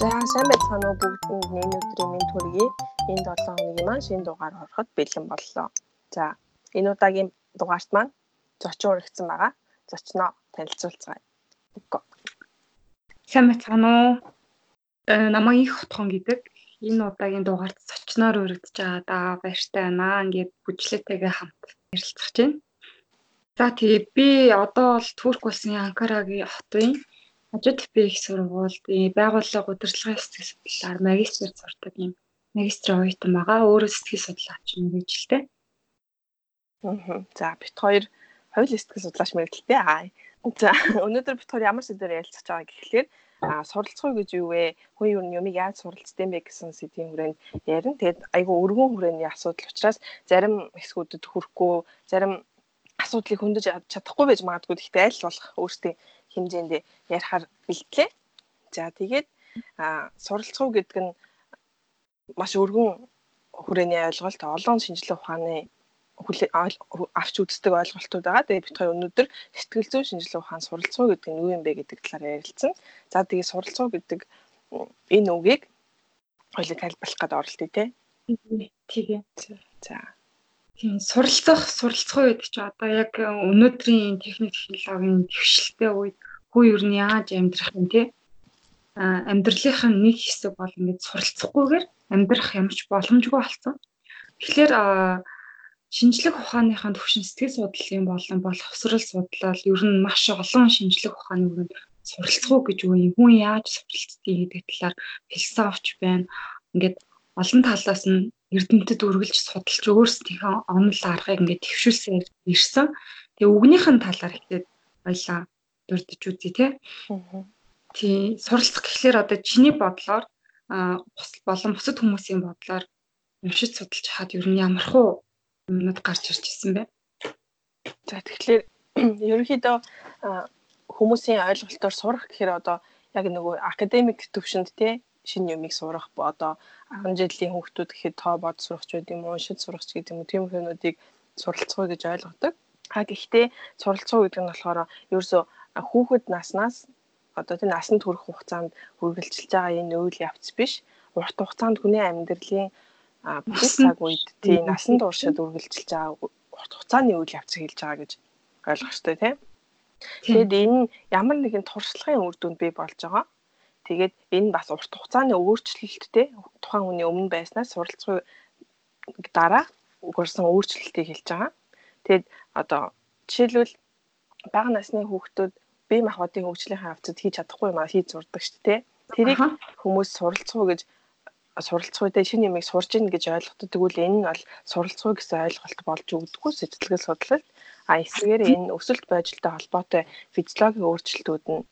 За сайн байцгаана уу бүгдэнд энэ өдрийн мэнд хүргэе. Энэ 7 хоногийн маань шинэ дугаар ороход бэлэн боллоо. За энэ удаагийн дугаарт маань зочин урагдсан байгаа. Зочноо танилцуулцгаая. Сайн байцгаана уу? Э намайг их хотхон гэдэг. Энэ удаагийн дугаарт зочноор урагдж байгаа да баяртай байна. Ингээд бүжлээтэйгээ хамт ярилцах чинь. За тэгээ би одоо бол Турк улсын Анкарагийн хотын Хажуудалбэ их сургуульд байгууллага удирдлагын сэтгэл судлаар магистр сурдаг юм магистрийн оюутан байгаа. Өөрөө сэтгэл судлаач мэрэгжилтэй. Аа. За бит хоёр хоёул сэтгэл судлаач мэрэгжилтэй. Аа. За өнөөдөр бит хоёр ямар сэдвээр ярилцах байгаа гэхлээр а суралцгүй гэж юу вэ? Хүн юу юмыг яаж суралцдаг юм бэ гэсэн сэдвийн хүрээнд ярина. Тэгээд айгүй өргөн хүрээний асуудал учраас зарим хэсгүүдэд хүрэхгүй, зарим асуудлыг хөндөж чадахгүй байж магадгүй. Гэхдээ аль болох өөрсдийн хэмжээнд ярихаар бэлтлээ. За тэгээд суралцгуу гэдэг нь маш өргөн хүрээний ойлголт олон шинжилгээ ухааны авч үздэг ойлголтууд байгаа. Тэгээд бид хоёр өнөөдөр сэтгэл зүйн шинжилгээ ухаан суралцгуу гэдэг нь юу юм бэ гэдэг талаар ярилцсан. За тэгээд суралцгуу гэдэг энэ үгийг хоёул тайлбарлах гэдэг оролтыг тий. Тэгээ. За. Тийм суралцах суралцах үед ч одоо яг өнөөдрийн техник технологийн төвшлтэй үед хүү ер нь яаж амьдрах юм те амьдралынх нь нэг хэсэг бол ингээд суралцахгүйгээр амьдрах ямарч боломжгүй болсон. Тэгэхээр шинжлэх ухааныхаа төвшин сэтгэл судлалын болон боловсрал судлал ер нь маш олон шинжлэх ухааны өрөөнд суралцах гэж үгүй хүн яаж суралцдгийг гэдэг талаар философч байна. Ингээд олон талаас нь эрдэмтэд үргэлж судалж өөрсдийнхөө онол аргыг ингээд төвшүүлсэн ирсэн. Тэгээ үгнийхэн талаар ихтэй баялаа дурдж үзье те. Тий суралцах гэхлээр одоо чиний бодлоор болон бусад хүмүүсийн бодлоор уншиж судалж хаад ер нь ямархуу юмнууд гарч ирж ирсэн бэ? За тэгэхээр ерөнхийдөө хүмүүсийн ойлголтоор сурах гэхээр одоо яг нөгөө академик төвшөнд те шинэ юмыг сурах одоо 10 жилийн хүүхдүүд гэхэд тоо бод сурах ч гэдэг юм уу, уншиж сурах ч гэдэг юм уу, тийм хүмүүдийг суралцгаа гэж ойлгодог. А гэхдээ суралцгаа гэдэг нь болохоор ерөөсөө хүүхэд наснаас одоо тийм насанд хүрэх хугацаанд үргэлжилж байгаа энэ үйл явц биш. Урт хугацаанд хүний амьдралын бүх цаг үед тийм насанд уршид үргэлжилж байгаа урт хугацааны үйл явцыг хэлж байгаа гэж ойлгох хэрэгтэй тийм. Тэгэд энэ ямар нэгэн туршлагын үр дүнд бий болж байгаа. Тэгээд энэ бас урт хугацааны өөрчлөлттэй тухайн хүний өмнө байснаас суралцсан дараа өгөрсөн өөрчлөлтийг хэлж байгаа. Тэгэд одоо жишээлбэл бага насны хүүхдүүд бие махбодын хөгжлийн хавцад хийж чадахгүй юм а хийж зурдаг шүү дээ. Тэрийг хүмүүс суралцах уу гэж суралцах үедээ шинэ юмыг сурж ийн гэж ойлгоход тэгвэл энэ нь бол суралцах гэсэн ойлголт болж өгдөггүй сэтгэл судлал. А эсвээр энэ өсөлт байдлаа холбоотой физиологийн өөрчлөлтүүд нь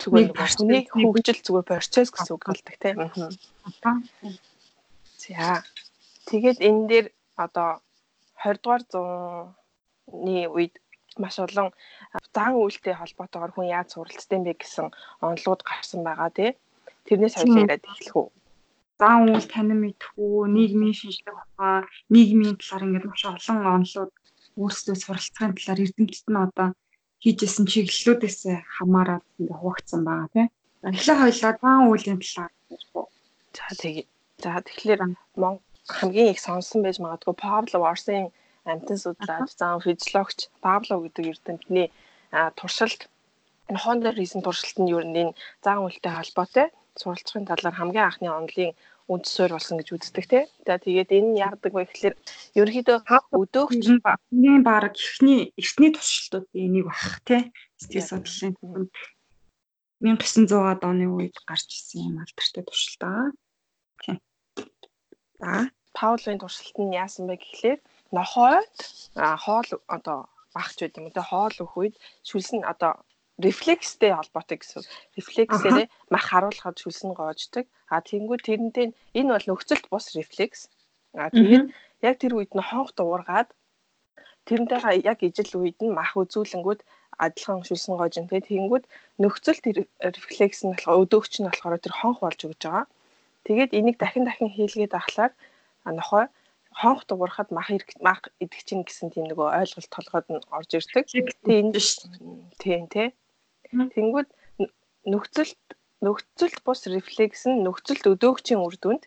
зүгээр хүний хөгжил зүгээр процесс гэсэн үг болдог тийм. За. Тэгээд энэ дээр одоо 20 дугаар зууны үед маш олон зан үйлтэй холбоотойгоор хүн яаж суралцдаг юм бэ гэсэн онолууд гарсан байгаа тий. Тэрнээс хоёул яриад эхлэх үү. Зан үйл танин мэдхүү, нийгмийн шинжлэх ухаан, нийгмийн талаар ингээд маш олон онолууд өөрсдөө суралцахын талаар эрдэмтэд нь одоо хийжсэн чиглэлүүдээс хамаарат ингээ хуваагдсан байгаа тийм. Эхлээ хоёлаа зан үйлийн талаар. За тэгээ. За тэгэхээр хамгийн их сонсон байж магадгүй Павлов Орсын амтан судлаач, зан физиологч Павлов гэдэг эрдэмтний туршилт энэ Honda Reason туршилт нь юу нэг зан үйлтэй холбоотой суралцахын талаар хамгийн анхны онолын үнд суурь болсон гэж үздэг тий. За тэгээд энэ нь яадаг вэ гэхэлэр ерөнхийдөө өдөөгч энэ баг ихний эртний туршилтуудын нэг бах тий. Сэтгэл судлалын 1900-аад оны үед гарч ирсэн юм алдартай туршилт байгаа. Тий. За Паулын туршилт нь яасан бэ гэхлээр нохойд хоол одоо багч байд юм. Одоо хоол өх үед шүлсэн одоо рефлекстэй холбоотой гэсэн. Рефлексээрээ мах харуулхад шүлсэн гоождаг. А тэнгуү тэрнтэй энэ бол нөхцөлт бус рефлекс. А тэгээд яг тэр үед нь хонх дуургаад тэрнтэйгээ яг ижил үед нь мах үзүүлэнгүүд адилхан шүлсэн гоожин. Тэгээд тэнгуүд нөхцөлт рефлекс нь болохоор өдөөгч нь болохоор тэр хонх болж өгч байгаа. Тэгээд энийг дахин дахин хийлгээд ахлаар нохой хонх дуурахад мах мах идэх чинь гэсэн тийм нөгөө ойлголт толгойд нь орж ирдэг. Тэгээ энэ тийм тий. Тэнгүүд нөхцөлт нөхцөлт бус рефлекс нь нөхцөлт өдөөгчийн үр дүнд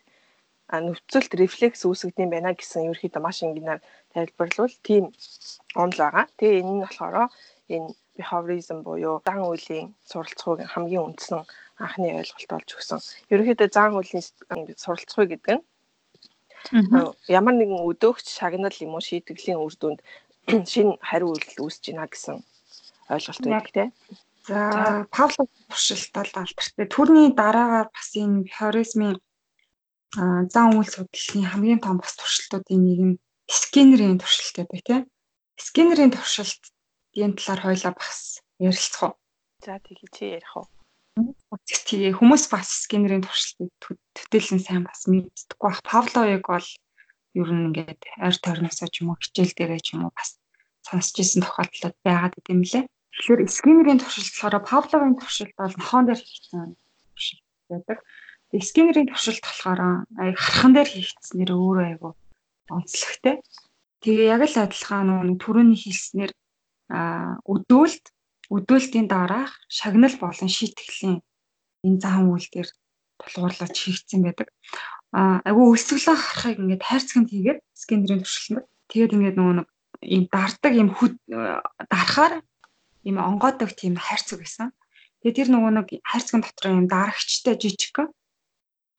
а нөхцөлт рефлекс үүсгэдэм байна гэсэн ерөөхдөө маш энгийнээр тайлбарлавал тийм онл байгаа. Тэгээ энэ нь болохоор энэ behaviorism буюу дан үеийн суралцахуйг хамгийн үндсэн анхны ойлголт болж өгсөн. Ерөнхийдөө зан үеийн суралцахуй гэдэг нь ямар нэгэн өдөөгч шагнал юм уу шийтгэлийн үр дүнд шинэ хариу үйлдэл үүсэж байна гэсэн ойлголт байдаг тийм. За Павлов туршилтал алдартай. Төрний дараагаар бас энэ хоризмын зан үйл судлалын хамгийн том бас туршилтуудын нэг нь скинерийн туршилт гэдэг тийм. Скинерийн туршилтын талаар хоёлаа бас ярилцах уу? За тэгээ чи ярих уу? Тэгээ хүмүүс бас скинерийн туршилтыг төтөлн сайн бас мэддэггүй бах. Павловыг бол ер нь ингээд ойр тойрносоо ч юм уу хичээл дээрээ ч юм уу бас сонсч ирсэн тохиолдлууд байгаад идэм лээ. Тэгэхээр скинерийн туршилт болохоор Павловын туршилт бол нохоон дээр хийсэн туршилт байдаг. Тэгээ скинерийн туршилт болохоор аяг хархан дээр хийгдснээр өөрөө айгу онцлогтой. Тэгээ яг л адилхан нөгөө түрүүний хэлснээр өдөөлт өдөөлтийн дараах шагнал болон шийтгэлийн энэ зан үйл дээр тулгуурлаж хийгдсэн байдаг. А айгу өсвөлөө харахыг ингээд хайрцагт хийгээд скинерийн туршилтанд тэгээд ингээд нөгөө нэг ийм дардаг ийм хүд дарахаар ийм онгоодог тийм хайрцаг байсан. Тэгээд тэр нөгөө нэг хайрцагын дотор ийм дарагчтай жижиг.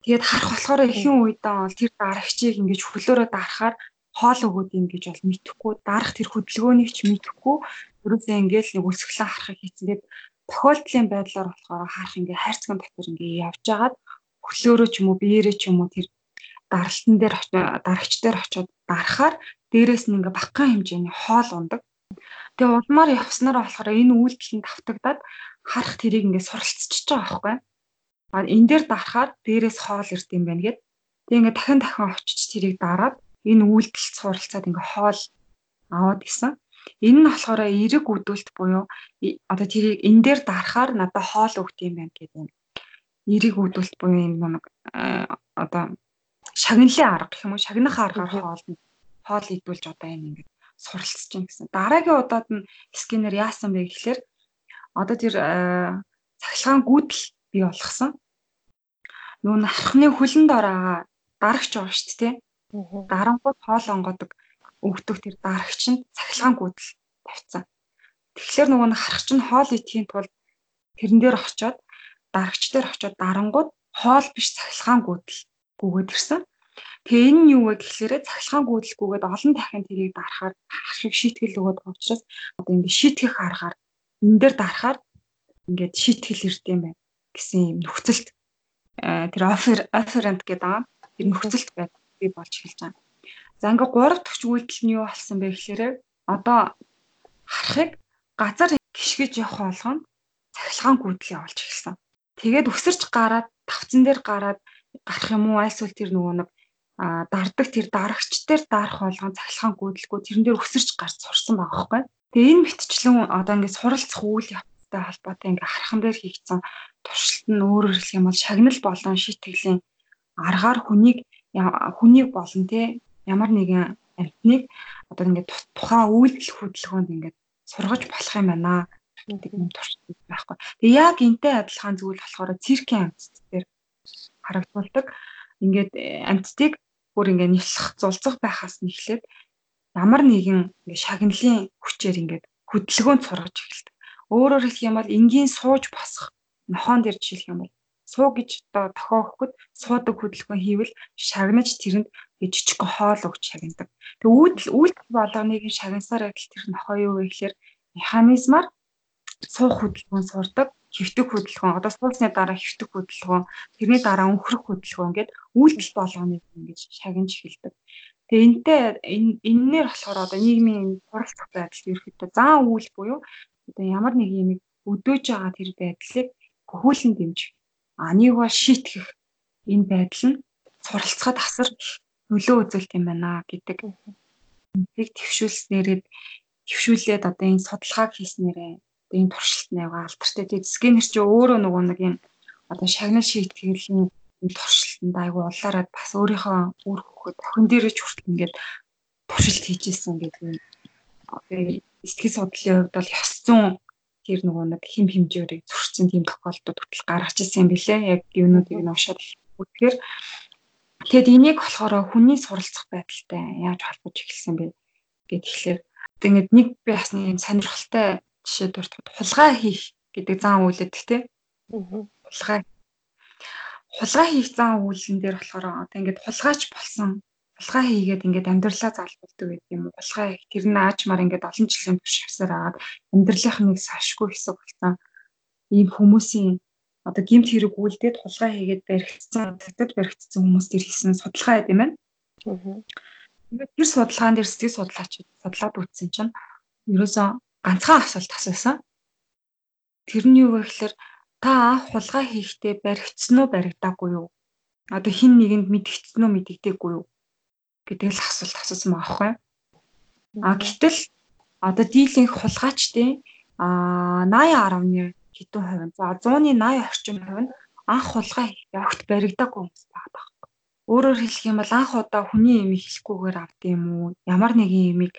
Тэгээд харах болохоор ихэнх үедээ бол тэр дарагчийг ингэж хөлөөрөө дарахаар хоол өгөөд юм гэж бол мэдхгүй дарах тэр хөдөлгөөнийг ч мэдхгүй ерөөсөө ингээл нэг өсгөлөө харахыг хийцэн. Тэгээд тохиолдлын байдлаар болохоор харах ингээ хайрцагын дотор ингээ явж агаад хөлөөрөө ч юм уу биеэрээ ч юм уу тэр даралтан дээр дарагч дээр очиод дарахаар дээрээс нь ингээ багахан хэмжээний хоол ундаг. Тэгээ улмаар явснараа болохоор энэ үйлдэл нь давтагдаад харах тэрийг ингээд суралцчихж байгаа байхгүй. А энэ дээр дарахаар дээрээс хоол ирд юм байна гэд. Тэгээ ингээд дахин дахин очиж тэрийг дараад энэ үйлдэлд суралцаад ингээд хоол аваад исэн. Энэ нь болохоор эрэг үдүүлэлт буюу одоо тэрийг энэ дээр дарахаар надад хоол өгд юм байна гэдэг юм. Эрэг үдүүлэлт буюу энэ нэг одоо шагналын арга гэх юм уу шагнах аргаар хоол хоол идүүлж одоо энэ ингээд суралцж чинь гэсэн. Дараагийн удаад нь скинер яасан бэ гэхэлэр одоо тэр цахилгаан гүйдэл бий болгосон. Нүүн ахны хөлөнд ороо дарагч байгаа шүү дээ. Дарангууд хоол онгодог өвдөх тэр дарагч нь цахилгаан гүйдэл тавьсан. Тэгэхээр нөгөө нь харах чинь хоол идэхийн тулд тэрэн дээр очиод дарагч дээр очиод дарангууд хоол биш цахилгаан гүйдэл гүгээд ирсэн. Тэгээ энэ нь юу вэ гэхлээрэ цахилгаан гүйдэлгүйгээд олон дахин тэрийг дарахаар ашиг шийтгэл өгöd байгаа учраас одоо ингээд шийтгэх аргаар энэ дээр дарахаар ингээд шийтгэл ирд юм байна гэсэн юм нөхцөлт э, тэр офер оферант гэдэг аа тэр нөхцөлт байд би болж эхэлж байгаа. За ингээд гурав дахь үйлдэл нь юу болсон бэ гэхлээрэ одоо харахыг газар гიშгэж явах болгоно цахилгаан гүйдэл явуулж эхэлсэн. Тэгээд өсөрч гараад тавцан дээр гараад гарах юм уу альсвал тэр нөгөө нэг а дардаг тэр дарагч дээр дарах болгон цахилгаан гүйдэлгүй тэрэн дээр өсөрч гарч сурсан байгаа байхгүй. Тэгээ энэ мэтчлэн одоо ингээд суралцах үйл явцтай холбоотой ингээд хархан дээр хийгдсэн туршилт нь өөрөөр хэлэх юм бол шагнал болон шийтгэлийн аргаар хүнийг хүнийг болон те ямар нэгэн амьтныг одоо ингээд тухайн үйлдэл хөдөлгөөнд ингээд сургаж болох юм байна гэдэг юм туршилт байхгүй. Тэгээ яг энтэй адилхан зүйл болохоор циркийн амьтд дээр харагдуулдаг. Ингээд э, амьтдыг бүр ингээ нэлэх зулцах байхаас нь эхлээд ямар нэгэн ингээ шагналын хүчээр ингээ хөдөлгөөнд сургаж эхэлдэг. Өөрөөр хэлэх юм бол энгийн сууж босох нохон дээр жишээлх юм бол суу гэж одоо тохиохгүйд суудаг хөдөлгөөн хийвэл шагнаж тэрэнд жижиг хоол өгч шагнадаг. Тэг үүдл үйлдэл болгоныг шагнасаар адил тэр нохоо юу вэ гэхээр механизмаар суух хөдөлгөөн сурдаг хөвтөг хөдөлгөөн одоо суулсны дараа хөвтөг хөдөлгөөн тэрний дараа өнхрөх хөдөлгөөн гэд үйлдэл болгоныг ингэж шагнаж эхэлдэг. Тэгээ энтэй энээр болохоор одоо нийгмийн суралцах байдал ерөөхдөө зан үйл буюу одоо ямар нэг юм өдөөж байгаа тэр байдлыг хөхүүлэн дэмж а нэг бол шийтгэх энэ байдал нь суралцахад асар нөлөө үзүүлт юм байна гэдэг. Энийг төвшүүлснээрээ төвшүүлээд одоо энэ судалгааг хийснээрээ энэ туршилт нэвга алдартай. Тэгээд скэнер чи өөрөө нөгөө нэг юм одоо шагнал шийтгэлийн туршилтанд айгу улаараад бас өөрийнхөө үр хөвгөд охин дээрээ ч хүртэл ингээд туршилт хийжсэн гэдэг. Одоо сэтгэл судлалын хувьд бол ёс зүйн тэр нөгөө нэг хим хэмжээрийг зурцсан тийм тохиолдод хүртэл гаргаж ирсэн юм билэ. Яг юунуудыг нь уншаад үзэхээр тэгэд энийг болохоор хүний суралцах байдалтай яаж холбож эхэлсэн бэ гэхэлэр тэгээд нэг би бас нэг сонирхолтой жишээ дурт хулгай хийх гэдэг зан үйлэд тэ. Хулгай. Хулгай хийх зан үйлэн дээр болохоор одоо ингээд хулгайч болсон. Хулгай хийгээд ингээд амьдралаа залбуулдаг гэдэг юм уу. Хулгай хийх тэр нь аажмаар ингээд олон жилийн турш явсаар агаад амьдралынх нь сашгүй хэсэг болсон. Ийм хүмүүсийн одоо гимт хэрэг үлдээд хулгай хийгээд баригдсан, татад баригдсан хүмүүс тэр хийсэн судалгаа байд юм байна. Аа. Тэр судалгаан дээр сэтгэл судлаач судлаад үзсэн чинь ерөөсөө ганцхан асуулт асуусан. Тэр нь юу вэ гэхээр та анх хулгай хийхдээ баригдсан уу баригдаагүй юу? Одоо хин нэгэнд мэдгдсэн үү мэдэгдээгүй юу? гэдэг л асуулт асуусан байгаа байхгүй. А гэтэл одоо дийлэнх хулгайчдын а 80 10-ны хэдэн хувь нь за 100-ны 80 орчим хувь нь анх хулгай огт баригдаагүй хүмүүс байгаа байхгүй. Өөрөөр хэлэх юм бол анх удаа хүний имийг хэлэхгүйгээр авд юм уу? Ямар нэгэн имийг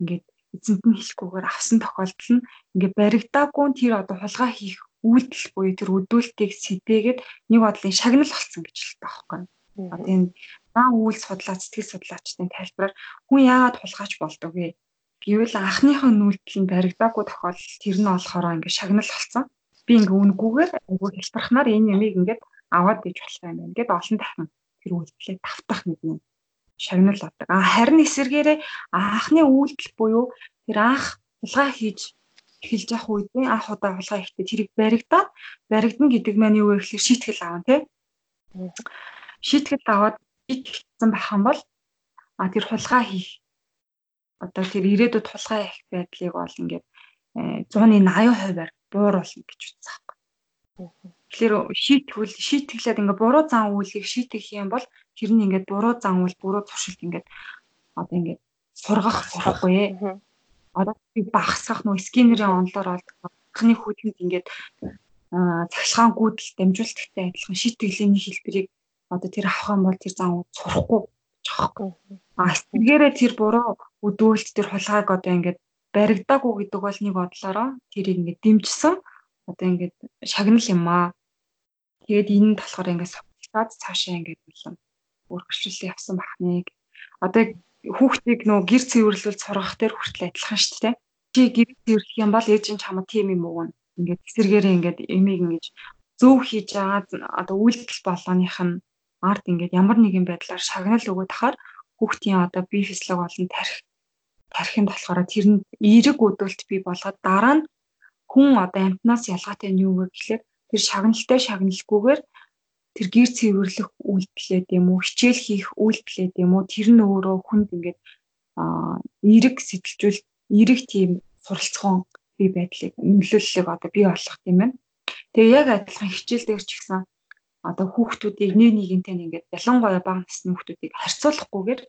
ингээд эзэнт нь хэлэхгүйгээр авсан тохиолдол нь ингээд баригдаагүй тэр одоо хулгай хийх үйлдэл буюу тэр өдөлтийг сэтээгээд нэг бодлын шагнал болсон гэж хэлдэг байхгүй. Одоо энэ зан үйл судлаач, сэтгэл судлаачдын тайлбараар хүн яагаад хулгайч болдог вэ? Гэвэл анхныхаа нүүлтэл нь баригдаагүй тохиолдол тэр нь болохоор ингээд шагнал болсон. Би ингээ үнгүүгээр айгүй хэлбэрхнаар энэ ямиг ингээд аваад иж болох юм байна. Ингээд олон дахин тэр үйлдэлээ тавтах нэг юм шагнал авдаг. А харин эсэргээрээ анхны үйлдэл буюу тэр анх хулгай хийж эхэлж явах үед анх удаа хулгай хийхдээ тэрийг баригдаад баригдана гэдэг маань юу вэ гэхээр шийтгэл аавн тий. Шийтгэл аваад шийтгэсэн байх юм бол а тэр хулгай хийх одоо тэр ирээдүйд хулгай хийх байдлыг бол ингээд 100-ны 80%-аар бууруулна гэж үзсэн. Тэгэхээр шийтгүүл шийтгэлээд ингээ буруу зан үйлийг шийтгэх юм бол тэр нь ингээ буруу зан үйл буруу туршилт ингээ одоо ингээ сургах сурахгүй ээ. Одоо би багасгах нөө скинерийн онлоор бол анхны хүүтэнд ингээд цагшгаан гүйдэл дамжуулттай адилхан шийтгэлээний хэлбэрийг одоо тэр авах юм бол тэр зан сурахгүй жоохгүй. А эсвэргээрээ тэр буруу өдөөлт тэр хулгайг одоо ингээд баригдаагүй гэдэг бол нэг бодлороо тэрийг ингээд дэмжсэн одоо ингээд шагнал юм аа. Тэгээд энэ болохоор ингээд савлаад цаашаа ингээд юм үргэлжлүүлээ явсан бахныг. Одоо хүүхдийг нөө гэр цэвэрлүүл сургах дээр хүртэл адилхан шүү дээ. Чи гэр цэвэрлэх юм бол ээж нь чамд тийм юм уу? Ингээд эсэргээрээ ингээд эмийг ингэж зөв хийж байгаа одоо үйлдэл болгоных нь арт ингээд ямар нэгэн байдлаар шагнал өгöd тахаар хүүхдийн одоо бие физиолог болон тарих тархинд болохоор тэр нь эерэг өдөлт бий болгоод дараа нь хүн одоо амтнаас ялгаатай нь юу вэ гэхлээр тэр шагналтай шагналгүйгээр тэр гэр цэвэрлэх үйлдэлээд юм уу хичээл хийх үйлдэлээд юм уу тэр нь өөрөө хүнд ингээд эерэг сэтэлжүүл эерэг тийм суралцсан бие байдлыг нөлөөллийг одоо бий болгох юм байна. Тэгээ яг адилхан хичээл дээр ч гэсэн одоо хүүхдүүдийг нэг нэгэнтэй ингээд ялангуяа бага насны хүүхдүүдийг харьцуулахгүйгээр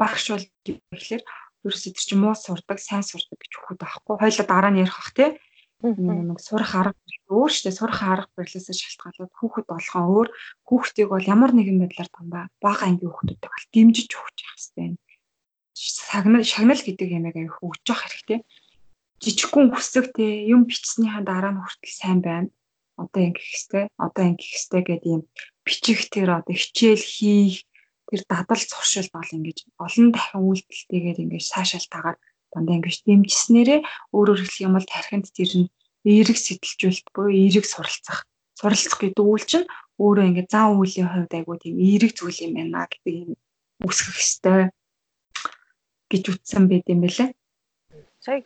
багш бол гэхлээр ерөөсөө тэр чинь муу сурдаг, сайн сурдаг гэж хүүхэд байхгүй. Хоёлаа дараа нь ярих бах тий нэг сурах арга өөр штэ сурах арга барилаас шалтгаалаад хүүхэд болгон өөр хүүхдийг бол ямар нэгэн байдлаар дандаа бага ангийн хүүхдүүдтэй бол дэмжиж өгч явах хэрэгтэй. Сагнал шагнал гэдэг ямиг аяг өгч явах хэрэгтэй. Жижигхэн хүсэгтэй юм бичснийхаа дараа нь хүртэл сайн байна. Одоо ингэх хэвээр одоо ингэх хэвээр гэдэг юм бичих тэр одоо хичээл хийх тэр дадал зуршил бол ингэж олон дахин үйлдэлтэйгээр ингэж цаашаалтаагаар дандаа ингэж дэмжснээрээ өөрөөр хэлэх юм бол тархинд тэр нь эерэг сэтэлжүүлэлт буюу эерэг суралцах суралцах гэдэг үйл чинь өөрөө ингэ зан үйлийн хувьд айгуу тийм эерэг зүйл юм байна гэдэг юм үсгэх хэвээр гэж үтсэн байт юм байлаа. Сая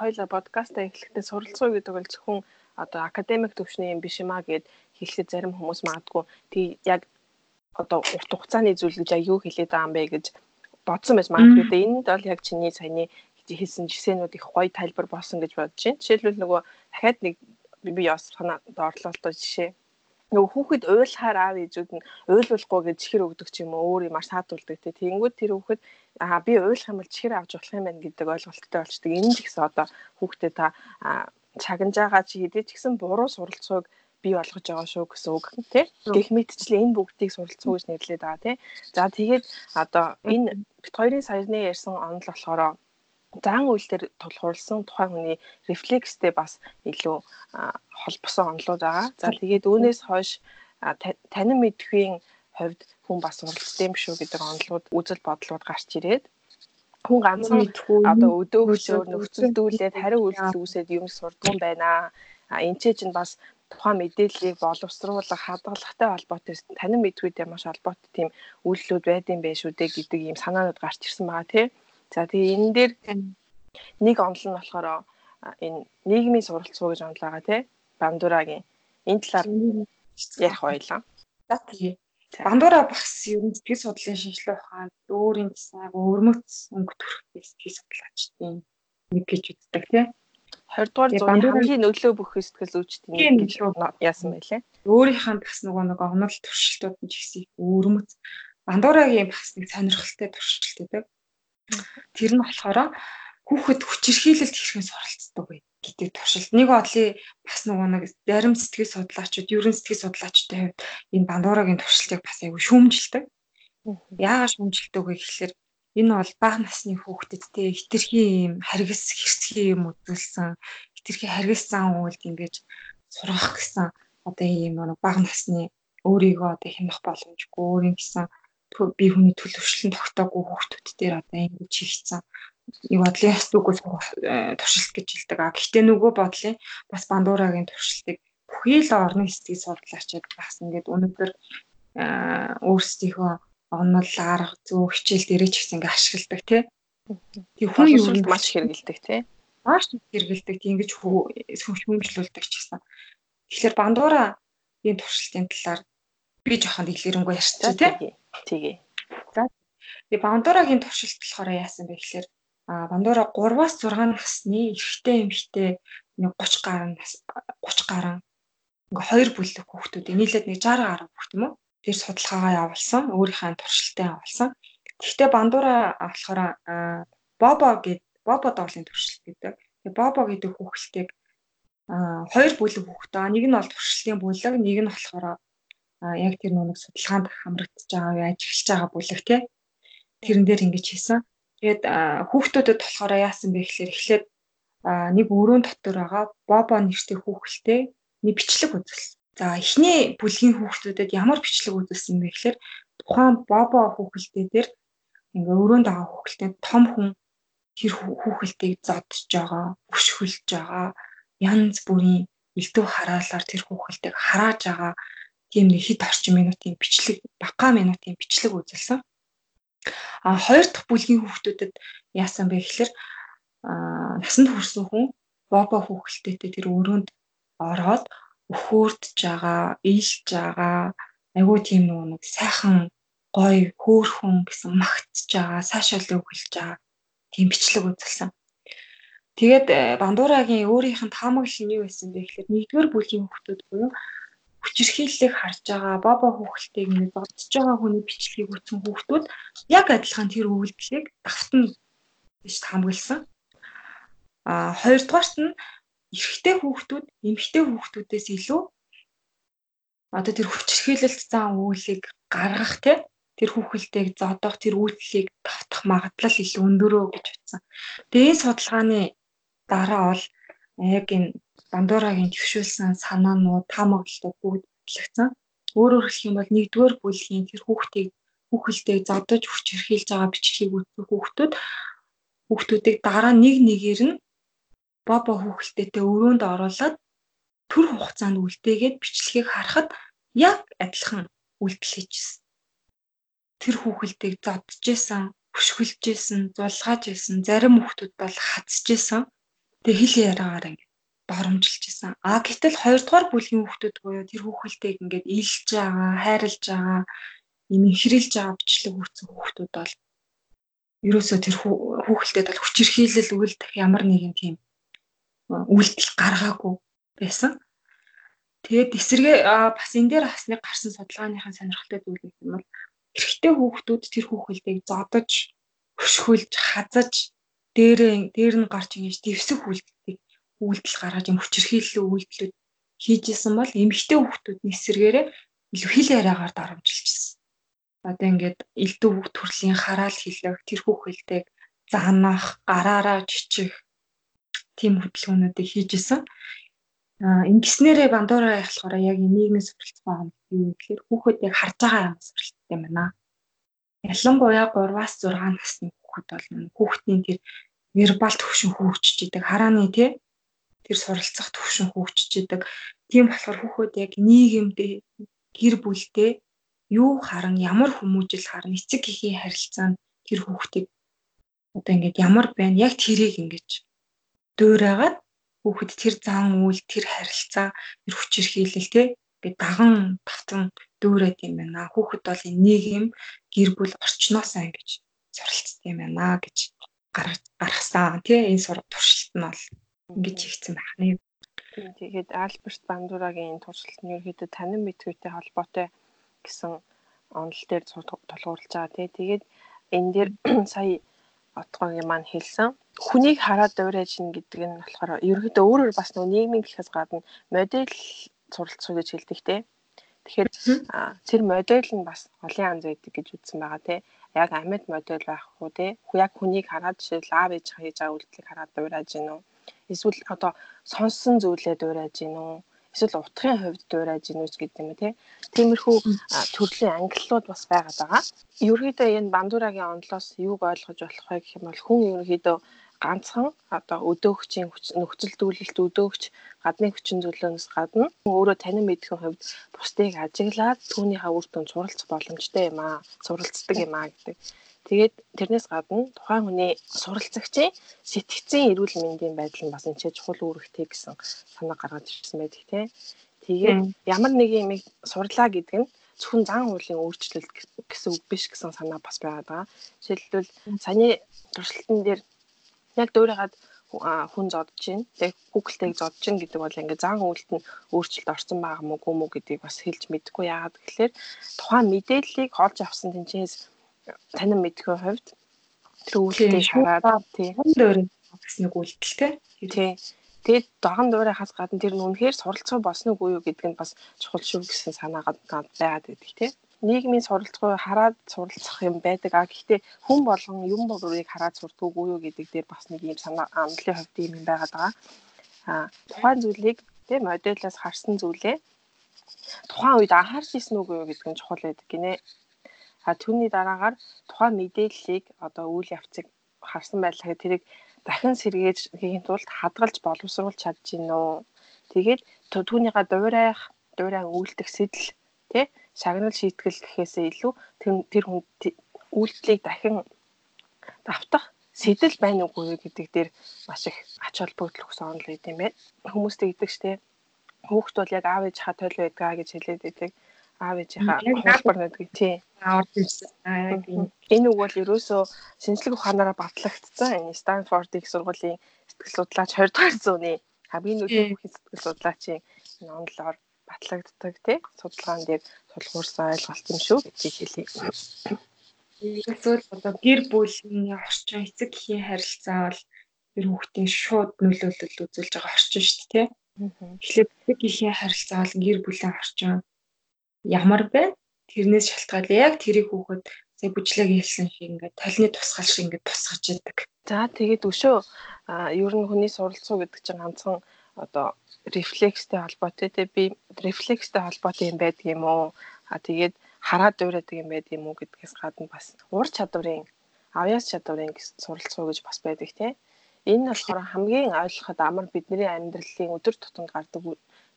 хоёлаа подкастаа эхлэхдээ суралцуу гэдэг бол зөвхөн одоо академик төвшний юм биш юм а гэд хэлэхэд зарим хүмүүс магадгүй тий яг одоо урт хугацааны зүйл гэж аяа юу хэлээд байгаа юм бэ гэж бодсон байж магадгүй. Энд бол яг чиний саяны хийсэн жишээнүүд их гоё тайлбар болсон гэж бодож байна. Жишээлбэл нөгөө дахиад нэг би бас санаа доорлолтой жишээ. Нөгөө хүүхэд уйлахаар аав ээжүүд нь уйлуулахгүй гэж чихэр өгдөг ч юм уу өөр юмар саатуулдаг те. Тэнгүүд тэр хүүхэд аа би уйлах юм бол чихэр авч болох юм байна гэдэг ойлголттой болчдөг. Энэ ч гэсэн одоо хүүхдэд та чагнаж байгаа чи хэдий ч гэсэн буруу суралцууг бий болгож байгаа шүү гэсэн үг тий. Гэх мэтчлээ энэ бүгдийг суралцуу гэж нэрлэдэг байгаа тий. За тэгээд одоо энэ бит хоёрын саяны ярьсан онол болохоор заан үйлдэл тулгуурласан тухайн хүний рефлекстэй бас илүү холбосон онолууд байгаа. За тэгээд үүнээс хойш танин мэдхийн хувьд хүн бас уралдсан юм шүү гэдэг онолууд үзэл бодлууд гарч ирээд хүн ганцхан одоо өдөөгчөөр нөхцөлдүүлээд хариу үйлдэл үүсээд юм сурдган байна. А энэ чинь бас тухайн мэдээллийг боловсруулах хадгалагтай холбоотой танин мэдгүйтэй маш холбоотой тийм үйлдэлүүд байдсан байх шүү дээ гэдэг ийм санаанууд гарч ирсэн байгаа тий. За тэгээ энэ дээр нэг онол нь болохоор энэ нийгмийн суралцуу гэж онол байгаа тий. Бандурагийн энэ талаар ярих байлаа. За тэгээ. Бандура багс ер нь сэтгэл судлалын шинжилгээ ухаанд өөрийн засаг өрмөц өнгө төрөх сэтгэл судлаач тийм нэг гэж үздэг тийм. 20 дугаар зууны хамгийн нөлөө бүх сэтгэл зүйчдийн нэг яасан байлээ. Өөрийнхөө бас нөгөө нэг онол туршилтууд нь ч гэсэн өрмөц Бандурагийн бас нэг сонирхолтой туршилт гэдэг. Тэр нь болохоор хүүхэд хүчирхийлэлт хэрхэн суралцдаг вэ гэдэг туршилт. Нэг одлын бас нөгөө нэг зарим сэтгэл судлаачид, ерөн сэтгэл судлаачдын хувьд энэ Бандурагийн туршилтыг бас аягүй шүүмжилдэг. Яагаад шүүмжилдэг вэ гэхэлэр энэ бол бага насны хүүхдэдтэй хитрхи юм харгас хэрцгий юм үзүүлсэн хитрхи харгас зан үйлд ингэж сургах гэсэн одоо ийм бага насны өөрийгөө одоо хямдах боломжгүй өөрийн гэсэн бие хүний төлөвшлөн тогтоогүй хүүхдүүд дээр одоо ингэж хийгдсэн юу бодлын яс зүггүй э, туршилт гэж хэлдэг. А гэхдээ нөгөө бодлын бас бандуурагийн туршилтыг бүхий л орны хэсгийг судлаачаад бас ингээд өнөөдөр э, өөрсдийнхөө онол арга зөө хичээл дээрээ ч гэсэн ингээд ашигладаг тий. Тэг хүн юу маш хэрэгэлдэг тий. Маш хэрэгэлдэг. Ингэж хүмжлүүлдэг ч гэсэн. Тэгэхээр бандуура энэ туршилтын талаар би жоохон дэлгэрэнгүй ярьчихсан тий. Тэгээ. За. Тэгээ бандуурагийн туршилт болохоор яасан бэ гэхээр а бандуура 3-аас 6 насны эрэгтэй эмэгтэй нэг 30 гаруй нас 30 гаруй ингээ хоёр бүлэг хүүхдүүд нийлээд нэг 60 гаруй хүүхд юм уу тэр судалгаагаа явуулсан өөрийнхөө туршилтаа явуулсан. Гэхдээ бандуура болохоор бобо гэд бобо доолын туршилт гэдэг. Бобо гэдэг хүүхэлтийг хоёр бүлэг хүүхдээ нэг нь бол туршилтын бүлэг нэг нь болохоор яг тэр нэг судалгаанд хамрагдаж байгаа ажиглаж байгаа бүлэг тий тэрэн дээр ингэж хийсэн Тэгээд хүүхдүүдэд болохоор яасан бэ гэхээр эхлээд нэг өрөөнд дотор байгаа бобо нэртэй хүүхэлтэй нэг бичлэг үзүүлсэн. За эхний бүлгийн хүүхдүүдэд ямар бичлэг үзүүлсэн бэ гэхээр тухайн бобо хүүхэлтэй дээр ингээ өрөөнд байгаа хүүхэлтэй том хүн тэр хүүхэлтийг зодж байгаа, өшгөлж байгаа, янз бүрийн элдв хараалаар тэр хүүхэлтийг харааж байгаа тийм нэг хэд орчим минутын бичлэг, бага минутын бичлэг үзүүлсэн. А хоёр дахь бүлгийн хүүхдүүдэд яасан бэ гэхээр насанд хүрсэн хүн бобо хүүхэлтэйтэй тэр өрөөнд ороод өхөөрдөж байгаа, ийлж байгаа, айгүй тийм нэг сайхан гоё хөөхөн гэсэн магтж байгаа, сайшаалыг өгүүлж байгаа тийм бичлэг үзүүлсэн. Тэгээд э, Бандуурагийн өөрийнх нь таамаглал нь юу байсан бэ гэхээр нэгдүгээр бүлгийн хүүхдүүд буюу хүчирхийллийг харж байгаа бобо хүүхэлтэйг нэг бодож байгаа хүний бичлэгийг үтсэн хүүхдүүд яг адилхан тэр үйлдэлийг давтна гэж хамгаалсан. А хоёрдугаарт нь эрэгтэй хүүхдүүд эмэгтэй хүүхдүүдээс илүү одоо тэр хүчирхийлэлт зан үйлийг гаргах те тэр хүүхэлтэйг зодох тэр үйлдэлийг давтах магадлал илүү өндөрөө гэж утсан. Тэгээ энэ судалгааны дараа бол яг энэ Бандурагийн төвшүүлсэн санаанууд таамаглалтууд бүгд батлагдсан. Өөрөөр хэлэх юм бол нэгдүгээр бүлгийн тэр хүүхдийг хүүхэлдээ зодож хүчирхийлж байгаа бичлэгийг үзсэн хүүхдүүд хүүхдүүдийг дараа нэг нэгээр нь бобо хүүхэлдээтэй өрөөнд оруулаад төр хугацаанд үлдээгээд бичлэгийг харахад яг адилхан үйлдэл хийжсэн. Тэр хүүхэлдийг зодж исэн, хөшгөлж исэн, зулгааж исэн, зарим хүүхдүүд бол хацж исэн. Тэгээ хэл яраагаар ингэ доромжилж исэн. А гэтэл хоёрдугаар бүлгийн хүүхдүүд буюу тэр хүүхэлтэйг ингээд ийлж байгаа, хайрлж байгаа, юм ихрэлж байгаа бичлэг үүссэн хүүхдүүд бол ерөөсөө тэр хүүхэлтэйд бол хүчирхийлэл үлдэх ямар нэгэн тийм үйлдэл гаргаагүй байсан. Тэгээд эсрэгээ бас энэ дээр бас нэг гарсан судалгааныхаа сонирхолтой зүйл нэг юм бол эрэгтэй хүүхдүүд тэр хүүхэлтэйг зодож, хөшгөлж, хазаж дээрээ дээр нь гарч ингэж дэвсэх үйлдэлийг үйлдэл гаргаж юм хүчирхийлэл үйлдэлүүд хийж исэн бол эмэгтэй хүүхдүүд нисэргээрээ илүү хил яриагаар дарамжилчихсан. Одоо ингээд элдв хүүхд төрлийн хараал хилэх, тэр хүүхэлтэйг заанах, гараараа жичих тийм хөдөлгөөнүүдийг хийж исэн. Аа ингэснээрээ бандуураа яхалахаараа яг нийгмийн суралцсан юм юу гэхээр хүүхэд яг харж байгаа юм суралцдаг юм байна. Ялангуяа 3-аас 6 насны хүүхэд бол хүүхдийн тэр вербал төвшин хөгжиж идэг харааны тий тэр суралцах төвшин хөгжиж идэг. Тийм болохоор хүүхэд яг нийгэмдээ гэр бүлтэй юу харан ямар хүмүүжил харан эцэг эхийн харилцаанд тэр хүүхдийг одоо ингээд ямар байна яг тэрийг ингэж дуурайгаад хүүхэд тэр зан үйл тэр харилцаа тэр хүч ирхийлэл те ингээд даган батан дүүрээд юм байна. Хүүхэд бол энэ нийгэм гэр бүл орчноосаа ингэж суралцдаг юм байна гэж гаргасан тий энэ сураг туршилт нь бол ингэж хийгдсэн байна. Тэгээд Альберт Бандурагийн туршилт нь ерөөдөө танин мэдхүйтэй холбоотой гэсэн онол дээр тулгуурлаж байгаа тий. Тэгээд энэ дээр сая отгоогийн маань хэлсэн. Хүнийг хараад дуурайж ин гэдэг нь болохоор ерөөдөө өөрөөр бас нөгөө нийгмийн гэхээс гадна модель суралцах гэж хэлдэг те. Тэгэхээр тэр модель нь бас олон янз байдаг гэж үзсэн байгаа те. Яг амьд модель байх уу те. Яг хүнийг хараад жишээл аав ээж хийж байгаа үйлдэлийг хараад дуурайж гин үү. Эсвэл одоо сонссон зүйлээ дуурайж гин үү эсвэл утгын хувьд дуурайж гинүүч гэдэг юм тий. Тиймэрхүү төрлийн ангиллууд бас байгаад байгаа. Ерөнхийдөө энэ бандурагийн онолоос юуг ойлгож болох вэ гэх юм бол хүн ерөнхийдөө ганцхан одоо өдөөгчийн нөхцөл зүйлэлт өдөөгч гадны хүчин зүйлээс гадна өөрөө танин мэдхэн хувьд бусдыг ажиглаад түүнийхээ үр дүнд суралцах боломжтой юм аа суралцдаг юм аа гэдэг. Тэгээд тэрнээс гадна тухайн хүний суралцагчийн сэтгцийн эрүүл мэндийн байдал нь бас энэ ч чухал үүрэгтэй гэсэн санаа гаргаж ирсэн байдаг тийм. Тэгээд ямар нэг юм сурлаа гэдэг нь зөвхөн зан хуулийн өөрчлөлт гэсэн үг биш гэсэн санаа бас байгаа. Жишээлбэл саяны туршилтан дээр яг дөөрийгаад хүн зодж байна. Тэгээ Google-тэйг зодж байна гэдэг бол ингээ зан үйлт нь өөрчлөлт орсон байгаа мó гүм үү гэдгийг бас хэлж мэдэхгүй яагаад гэхээр тухайн мэдээллийг олж авсан тэнцээс танин мэдхүйн хувьд тэр үйлдэлийг хараад тий дөөрийн гэсэн нэг үйлдэл тий Тэгээд догон дуурайхаас гадна тэр нь үнэхээр суралцсан босноо үгүй юу гэдэг нь бас чухал шүү гэсэн санаагаад байгаад байдаг тий. Нийгмийн суралцгыг хараад суралцах юм байдаг. А гэхдээ хүн болгон юм бүрийг хараад сурдаг үгүй юу гэдэг дээр бас нэг юм санаа амлалын хувьд юм байгаад байгаа. А тухайн зүйлийг тий модельоос харсан зүйлээ тухайн үед анхаарч ирсэн үгүй юу гэдэг нь чухал байдаг гинэ. А түүний дараагаар тухайн мэдээллийг одоо үйл явцыг харсан байлаа тэрийг дахин сэргээж хийхин тулд хадгалж боловсруулж чадж гин үү. Тэгээд түүнийгээ дуурайх, дуурай үйлдэх сэтэл тий шагнал шийтгэл гэхээсээ илүү тэр хүн үйлдэлийг дахин давтах сэтэл байна уугүй гэдэг дээр маш их ач холбогдол өгсөн онол юм байна. Хүмүүс тэгдэг штэ. Хүүхд бол яг аав ээж ха тойл байдгаа гэж хэлээд байдаг аав ээжийнхаа хөлбөр нэгдэг тий. Орж ирсэн. Яг энэ үг бол ерөөсөө шинжлэх ухаанаараа батлагдсан. Энэ Станфорд их сургуулийн сэтгэл судлаач 20 дугаар зууны хамгийн бүхий сэтгэл судлаачийн энэ онолоор батлагддаг тий. Судалгаан дээр тулгуурсан ойлголт юм шүү гэж хэлье. Эсвэл одоо гэр бүлийн орчин эцэг эхийн харилцаа бол тэр хүүхдийн шууд нөлөөлөл үзүүлж байгаа орчин шүү дээ тий. Тэгэхээр эцэг эхийн харилцаа бол гэр бүлийн орчин ямар байна? Тэрнээс шалтгаалаад яг тэрийг хүүхэд сая бүжлэг хэлсэн шиг ингээд толны тусгал шиг ингээд тусгаж яадаг. За тэгээд өшөө ер нь хүний суралцуу гэдэг чинь ганцхан одоо рефлекстэй холбоотой те би рефлекстэй холбоотой юм байдаг юм уу? А тэгээд хараад дуурайдаг юм байдаг юм уу гэдгээс гадна бас ур чадварын авьяас чадварын суралцуу гэж бас байдаг те. Энэ нь болохоор хамгийн ойлгоход амар бидний амьдралын өдөр тутамд гардаг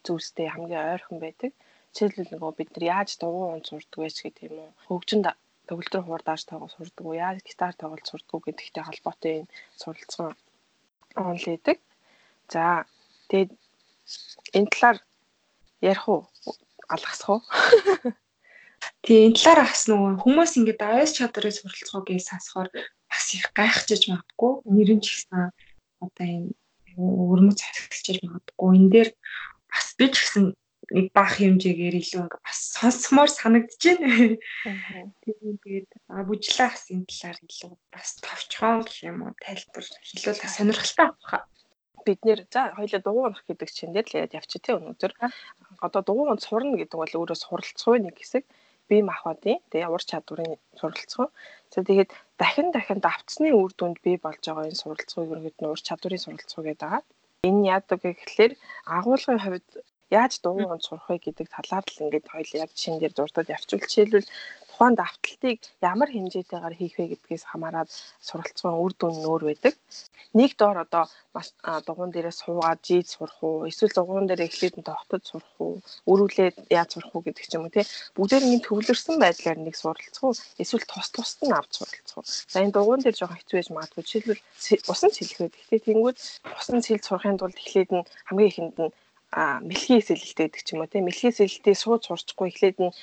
зүйлстэй хамгийн ойрхон байдаг. Жишээлбэл нөгөө бид нар яаж дугуй унц сурдаг вэ гэх юм уу? Хөгжинд төгөлдөр хуурдааж тоглож сурдаг уу? Яаж гитар тоглож сурдаг уу гэдэгтэй холбоотой энэ суралцсан онл идэг. За тэгээд энэ талаар ярих уу? Алгасах уу? Тэгээ энэ талаар бас нөгөө хүмүүс ингээд авьяас чадрын суралцгоо гэж сонсохоор бас их гайхчихж магадгүй. Нэр нь ч гэсэн одоо энэ өрмөц захиалж магадгүй. Энэ дээр бас би ч гэсэн бага хэмжээгээр илүү ингээ бас сонсомоор санагдаж байна. Тэгээд бүжлээ бас энэ талаар илүү бас товчхон гэх юм уу тайлбар хэлвэл сонирхолтой авах. Бид нэр за хоёлаа дугуй унах гэдэг чинь дээр л яриад явчих тий өнөөдөр. Одоо дугуй унах сурна гэдэг бол өөрөө суралцгүй нэг хэсэг бие махбодын тэгээ ур чадварын суралцсан. Тэгээд дахин дахин давтсны үр дүнд бий болж байгаа энэ суралцгыг ерөнхийд нь ур чадварын суралцгуу гэдэг. Энэ яадаг гэхэлэр агуулгын хувьд яаж дугуй онд сурах вэ гэдэг талаар л ингээд хоёул яг жишээн дээр дурдаад явчихвал жишээлбэл тухайн давталтыг ямар хэмжээтэйгээр хийх вэ гэдгээс хамаарат суралцсан үр дүн нөр байдаг. Нэг доор одоо маш дугуун дээрээ суугаад жийд сурах уу, эсвэл дугуун дээр эхлээд нь тогтод сурах уу, өрүүлээд яаж сурах уу гэдэг ч юм уу тий. Бүгдээр ингэ төвлөрсөн байдлаар нэг суралцах уу, эсвэл тус тусад нь авч суралцах уу. За энэ дугуун дээр жоохон хэцүү байж магадгүй. Жишээлбэл усан цэлхээд гэхдээ тэнгууд усан цэлж сурахын тулд эхлээд нь хамгийн ихэнд нь а мэлхий эсэлэлтэй гэдэг ч юм уу тийм мэлхий эсэлэлтэй сууд сурчгүй эхлээд нь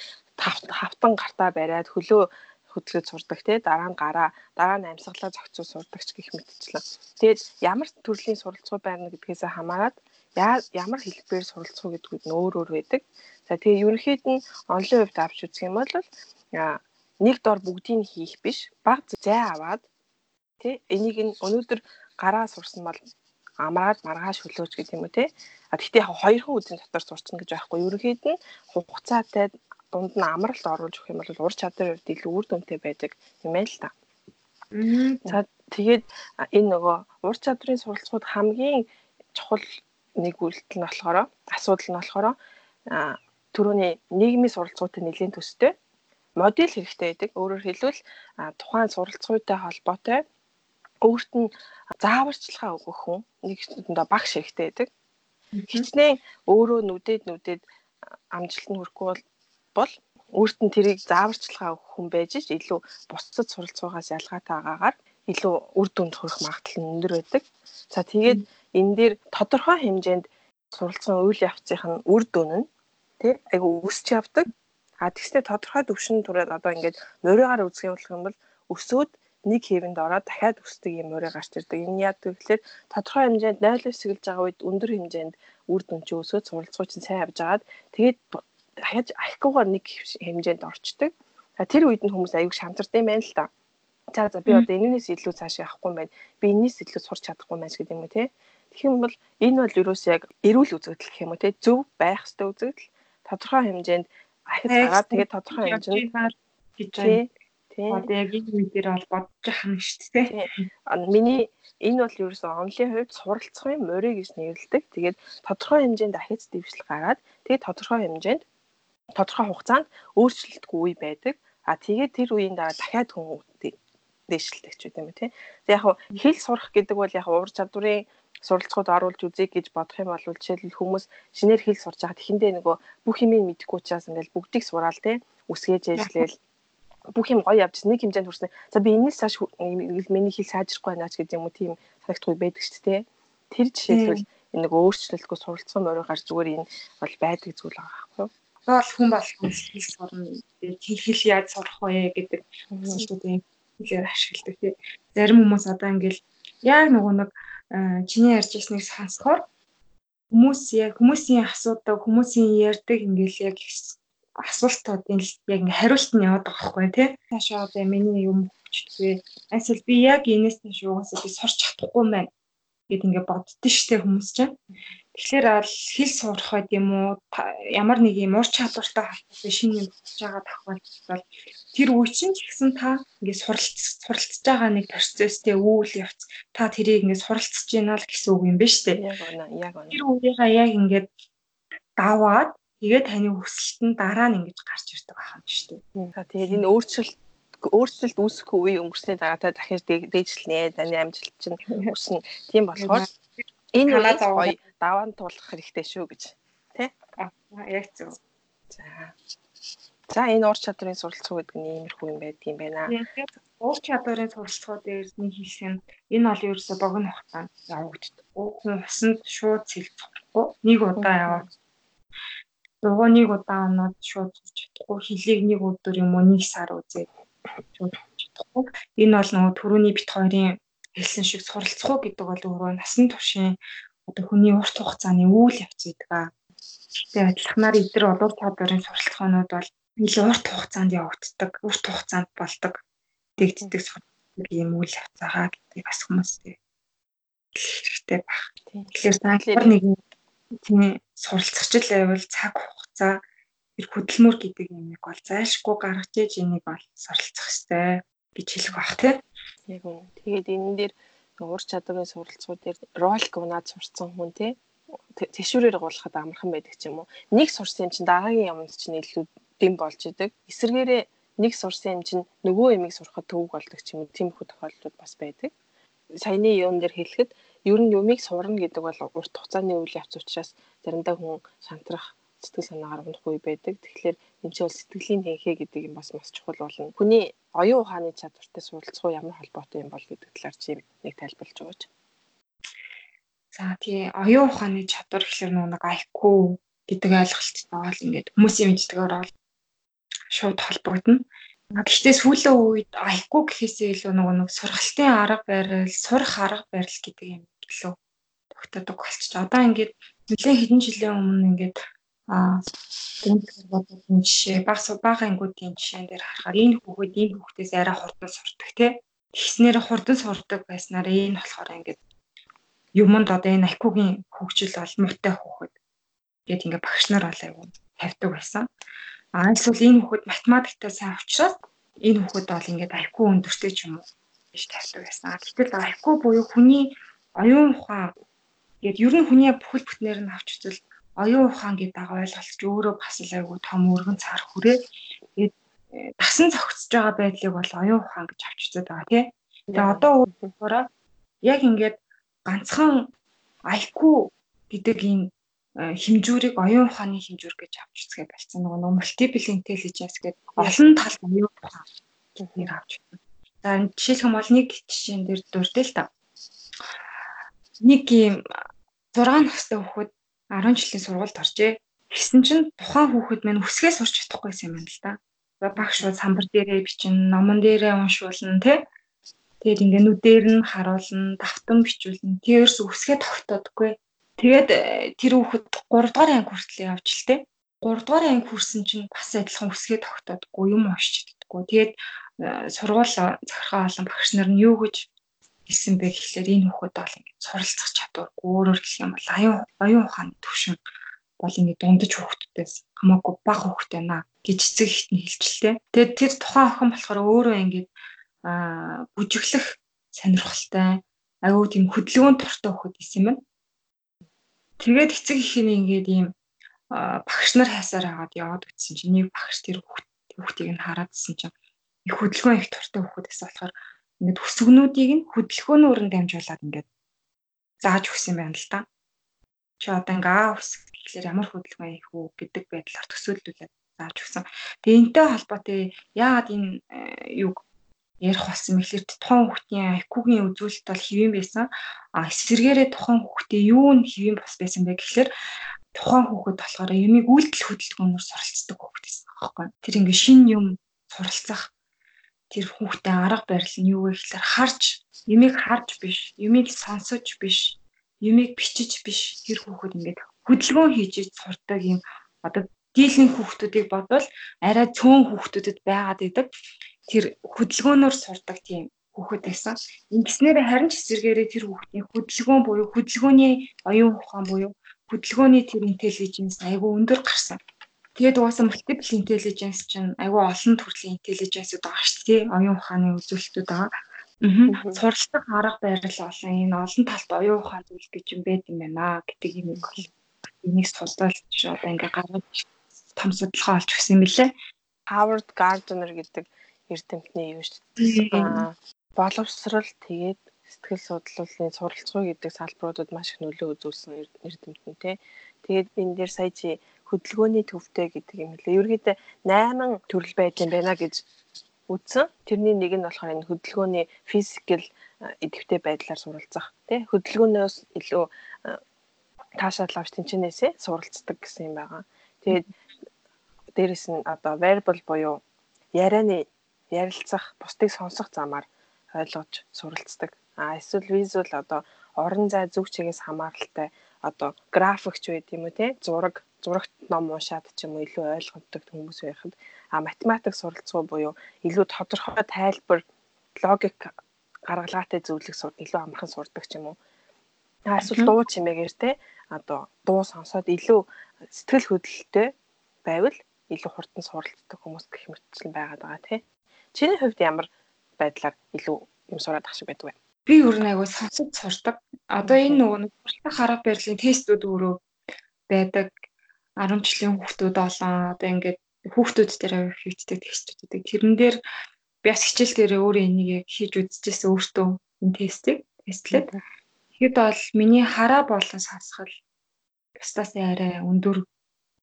хавтан гартаа бариад хөлөө хөдлөж сурдаг тий дараа нь гараа дараа нь амьсгалаа зохицуул сурдаг ч гэх мэтчлэн. Тэгээд ямар төрлийн суралцгуу байна гэдгээс хамаарат ямар хэлбэрээр суралцах гэдгүүд нь өөр өөр байдаг. За тэгээ ерөнхийд нь онлайн хувьд авч үзэх юм бол нэг дор бүгдийг хийх биш баг зай аваад тий энийг нь өнөөдөр гараа сурсан бол амраад маргааш хөлөөж гэдэг юм уу тий. А тэгтээ хоёрхан үеийн дотор сурцсан гэж байхгүй. Ерөнхийд нь хугацаатай дунд нь амралт оруулж өгөх юм бол ур чадварын хувьд илүү үр дүнтэй байдаг юм байна л та. За тэгээд энэ нөгөө ур чадварын суралцахууд хамгийн чухал нэг үйлдэл нь болохоор асуудал нь болохоор түрүүний нийгмийн суралцгуутай нэлээд төстэй модель хэрэгтэй байдаг. Өөрөөр хэлбэл тухайн суралцгуутай холбоотой өөрт нь зааварчилгаа өгөх хүн нэг өндөө багш хэрэгтэй байдаг. Хичнээн өөрөө нүдэд нүдэд амжилтанд хүрэхгүй бол өөрт нь тэрийг зааварчилгаа өгөх хүн байж ч илүү бусцад суралцаагаас ялгаатай байгаагаар илүү үр дүнд хүрэх магадлал нь өндөр байдаг. За тэгээд энэ дээр тодорхой хэмжээнд суралцсан үйл явцынх нь үр дүн нь тий айгу өсч явдаг. А тэгснэ тодорхой төвшин түрээд одоо ингээд моригаар үзэх юм бол өсөөд нэг хэвэнд ороод дахиад өсдөг юм морой гарч ирдэг. Энэ яадаг гэхээр тодорхой хэмжээнд 0-оос сэгэлж байгаа үед өндөр хэмжээнд үр дүн чи өсөөд суралцгуу чинь сайн авж агаад тэгээд дахиад ахихгүйгээр нэг хэмжээнд орчдөг. Тэр үед нь хүмүүс аягүй шантардаг юм байна л та. За за би одоо энэнээс илүү цааш явахгүй юм байна. Би энэс илүү сурч чадахгүй юм байна гэдэг юм уу те. Тэгэх юм бол энэ бол ерөөс яг эрүүл үзэгдэл гэх юм уу те. Зөв байх ёстой үзэгдэл. Тодорхой хэмжээнд ахиж агаад тэгээд тодорхой хэмжээнд гэж байна. Тийм. Одоо яг энэ үе дээр бол бодож ахна шүү дээ. Миний энэ бол ерөөсөө онлын хувьд суралцахын морийг гэж нэрлэдэг. Тэгээд тодорхой хэмжээнд дахиж дэвшил гараад тэгээд тодорхой хэмжээнд тодорхой хугацаанд өөрчлөлтгүй үе байдаг. А тэгээд тэр үеийн дараа дахиад хүн дэвшилдэг ч үгүй юм тий. Тэг яг хэл сурах гэдэг бол яг уур чадварын суралцахад оруулж үзье гэж бодох юм бол жишээлбэл хүмүүс шинээр хэл сурч байхад эхэндээ нөгөө бүх юмыг мэдэхгүй учраас ингээл бүгдийг сураал тий. Үсгээж ээжлээл бүх юм гоё явж нэг хэмжээнд хүрсэн. За би энэс цааш миний хэл сайжрахгүй байна ч гэдэг юм уу тийм санагдахгүй байдаг шүү дээ. Тэр жишээлбэл нэг өөрчлөлтгүй суралцсан морой гарч зүгээр энэ бол байдаг зүйл байгаа байхгүй юу? бол хүн болгон хэл сурна хэл яаж сурах вэ гэдэг асуудлуудыг хэлээр ашигладаг тий. Зарим хүмүүс одоо ингээл яг нөгөө нэг чиний ярьж ирснийг сонсохоор хүмүүс яг хүмүүсийн асуудаг хүмүүсийн ярьдаг ингээл яг асуултуудын яг ингээ хариулт нь яваад байгаа байхгүй тий. Таашаа одоо миний юм хүчтэй. Эсвэл би яг энэс нь шуугасаа би сурч чадахгүй мэн гэд ингээ боддөө штэ хүмүүс чинь. Тэгэхээр аль хэл сурах байд юм уу ямар нэг юм ур чадвартай холбоотой шинэ юм хийж байгаа тохиолдолд тэр үе чинь ч гэсэн та ингээ суралц суралцж байгаа нэг процесстэй үйл явц та тэрийг ингээ суралцж байна л гэсэн үг юм ба штэ. Яг байна. Яг байна. Тэр үеийнхаа яг ингээ даваад тэгээ таны хүсэлт нь дараа нь ингэж гарч ирдэг байх юм шүү дээ. Тэгээд энэ өөрчлөлт өөрчлөлт үүсэх үе өнгөрсний дараа та дахиж дээжлэнэ. Таны амжилт чинь өснө. Тийм болохоор энэ үеийг гоё даваан туулах хэрэгтэй шүү гэж. Тэ? Яг зөв. За. За энэ ур чадрын суралцах гэдэг нь иймэрхүү юм байдаг юм байна. Ур чадрын суралцахуу дээр нэг юм энэ бол ерөөсө богино хугацаанд явагддаг. Хүн усанд шууд сэлцэхгүй нэг удаа яваад дугуйныг удаа оноод шууд чадахгүй хөлийг нэг өдөр юм уу нэг сар үзээд шууд чадахгүй энэ бол нөгөө төрөний бит хоёрын хэлсэн шиг суралцах уу гэдэг бол өөрөө насан туршийн одоо хүний урт хугацааны үйл явц байдаг. Тэгээ адилханаар эдгээр олуур чадварын суралцгаанууд бол илүү урт хугацаанд явагддаг, урт хугацаанд болдог дэгддэг суралцдаг юм үйл явц байгаа гэдгийг бас хүмүүс хэрэгтэй баг. Тэгэхээр та нэг тийм суралцагчл байвал цаг хугацаа тэр хөдөлмөр гэдэг юмыг бол зайлшгүй гаргаж иж энийг бол суралцах хэрэгтэй. гэж хэлэх бах тий. Яг үн. Тэгээд энэ дээр ур чадварын суралцгууд дээр ролик унаад сурцсан хүн тий тэшүүрээр гуулахад амархан байдаг ч юм уу. Нэг сурсан юм чинь дараагийн юмд чинь илүү дэм болж идэг. Эсвэргээрээ нэг сурсан юм чинь нөгөө ямиг сурахад төвөг болдог ч юм уу. Тиймэрхүү тохиолдлууд бас байдаг. Саяны юун дээр хэлэхэд ер нь юмыг сурна гэдэг бол урт хугацааны үйл явц учраас заримдаа хүн шантрах сэтгэл санаагаар унахгүй байдаг. Тэгэхээр энэ чинь бол сэтгэлийн хэнхээ гэдэг юм бас маш чухал болно. Хүний оюун ухааны чадвартай суралцах ямар холбоотой юм бол гэдэг талаар чи нэг тайлбарлаж өгөөч. За тий оюун ухааны чадвар гэхэлэр нэг IQ гэдэг ойлголттой бол ингээд хүмүүсийн мэддгээр бол шууд холбогдно. Гэхдээ сүүлийн үед IQ гэхээсээ илүү нөгөө нэг сургалтын арга барил, сурах арга барил гэдэг юм илүү тогтоодог болчих. Одоо ингээд нэлээд хэдэн жилийн өмнө ингээд аа бодсон жишээ баг бага ангуудын жишээн дээр харахаар энэ хүүхэд энэ хүүхдээс арай хурдан сурдаг тий. Тэгснээр хурдан сурдаг байснаар энэ болохоор ингээд юмд одоо энэ IQ-гийн хөгжил бол муутай хүүхэд гэд ингээ багш нар бол айгүй тавьдаг байсан. А эсвэл энэ хүүхэд математиктай сайн учраас энэ хүүхэд бол ингээд IQ өндөртэй ч юм уу гэж тавьдаг байсан. Гэтэл IQ буюу хүний оюун ухаан гэд ер нь хүний бүхэл бүтнээр нь авч үзэл оюун ухаан гэдэг ойлголт ч өөрөө бас л айгүй том өргөн цаар хүрээ. Тэгээд дасан зохицож байгаа байдлыг бол оюун ухаан гэж авч үзээд байгаа тий. Тэгээ одоо өөрөөр яг ингээд ганцхан IQ гэдэг ийм хэмжүүрийг оюун ухааны хэмжүүр гэж авч үзгээ болсон. Нөгөө multiple intelligence гэдэг олон тал оюун ухаан гэдгийг авч үзсэн. За жишээлх юм бол нэг жишээн дээр дуртай л та. Нэг ийм 6 настай хүүхэд 10 жилийн сургуульд оржээ. Тэгсэн чинь тухайн хүүхэд мань үсгээ сурч чадахгүйсэн юм байна л да. Багш шууд самбар дээрээ бичин, номон дээрээ уншуулна тий. Тэгээд ингээ нүдээр нь харуулна, давтан бичүүлнэ. Тэрс үсгээ тогтоодгүй. Тэгээд э, тэр хүүхэд 3 дугаар анги хүртэл явж л те. 3 дугаар анги хүрсэн чинь бас адилхан үсгээ тогтоодгүй, юм уншиж чаддаггүй. Тэгээд э, сургууль захиргаа олон багш нар нь юу гэж хэлсэн бэ гэхлээр энэ хүүхэд бол ингээд суралцах чадваргүй өөрөөр хэлэх юм бол аюун оюун ухааны төвшин бол ингээд дундаж хүүхдүүдээс хамаагүй бага хүүхд байна гэж эцэг ихтэн хэлчихлээ. Тэгээд тэр тухайн охин болохоор өөрөө ингээд аа бүжиглэх сонирхолтой аюу тийм хөдөлгөөн туртай хөхөд исэн юм байна. Тэгээд эцэг ихийн ингээд ийм багш нар хайсаар хагаад яваад үтсэн чинь нэг багш тэр хүүхдийг нь хараадсэн чинь их хөдөлгөөн их туртай хөхөд гэсэн болохоор ингээд өсгөнүүдийг нь хөдөлгөөнөөр нь дамжуулаад ингээд зааж өгсөн байна л та. Чи одоо ингээ аа өсөх гэхлээр ямар хөдөлгөөн их үү гэдэг байдлаар төсөөлүүлээд зааж өгсөн. Тэгээ энтэй холбоотой яагаад энэ юг ярих болсон мэхлээр тухайн хүүхдийн IQ-гийн үзүүлэлт бол хэвэн байсан. А эсвэргээрээ тухайн хүүхдээ юу нь хэвэн бас байсан бэ гэхлээр тухайн хүүхэд болохоор юмыг үйлдэл хөдөлгөөнөөр суралцдаг хүүхэд байсан аахгүй. Тэр ингээ шин юм суралцах тэр хүүхдээ арга барил нь юу вэ гэхлээр харж юмыг харж биш, юмыг сонсож биш, юмыг бичиж биш тэр хүүхэд ингээд хөдөлгөөн хийж сурдаг юм одоо дийлэн хүүхдүүдийг бодвол арай цөөн хүүхдүүдэд байгаад идэг тэр хөдөлгөөнөөр сурдаг тийм хүүхэд байсан. Ингэснээр харин ч эсэргээрээ тэр хүүхдийн хөдөлгөөн буюу хөдөлгөөний оюун ухаан буюу хөдөлгөөний тэр интеллиженс айгүй өндөр гарсан. Тэгээд угаасаа multiple intelligence чинь айгүй олон төрлийн intelligence-уд байгаа шүү дээ. Оюун ухааны үзүүлэлтүүд байгаа. Аа. Суралцах арга барил олон энэ олон талт оюун ухаан зүйл гэж юм байт юм байна гэдэг юм бол энийг судалж одоо ингээ гаргаж том судалгаа олж өгсөн юм билээ. Howard Gardner гэдэг эрдэмтний юу шүү дээ. Боловсрал тэгээд сэтгэл судлалын суралцгуу гэдэг салбаруудад маш их нөлөө үзүүлсэн эрдэмтэн тий. Тэгээд энэ дээр сая чи хөдөлгөөний төвтэй гэдэг юм лээ. Ерөнхийдөө 8 төрөл байдсан байна гэж үзсэн. Тэрний нэг нь болохоор энэ хөдөлгөөний физикал идэвхтэй байдлаар суралцах тий. Хөдөлгөөнөөс илүү таашаал авч тэнчнээсээ суралцдаг гэсэн юм байгаа. Тэгээд дээрэс нь одоо variable буюу ярианы ярилцах, бусдыг сонсох замаар ойлгож суралцдаг. А эсвэл визуал одоо орон зай зүг чигээс хамааралтай одоо графикч байд юм уу те зураг зурагт ном уншаад ч юм уу илүү ойлгомжтой хүмүүс байхад а математик суралцгуу буюу илүү тодорхой тайлбар логик гаргалгаатай зөвлөх сур илүү амархан сурдаг ч юм уу. А эсвэл дуу чимээгээр те одоо дуу сонсоод илүү сэтгэл хөдлөлттэй байвал илүү хурдан суралцдаг хүмүүс гэх мэтчлэн байгаад байгаа тий. Чиний хувьд ямар байдлаар илүү юм сураад ах шиг байдаг байна. Би өөр нэг айгуу сонсож сурдаг. Одоо энэ нөгөө суртах хараа барилгын тестүүд өөрөө байдаг. 10 жилийн хүүхдүүд олон одоо ингээд хүүхдүүд дээр хийгддэг тестүүд байдаг. Тэрэн дээр би бас хичээл дээр өөрөө энийг яг хийж үзчихсэн өөртөө энэ тестийг тестлээд. Тэгэхэд бол миний хараа болон сонсгол бусдаас арай өндөр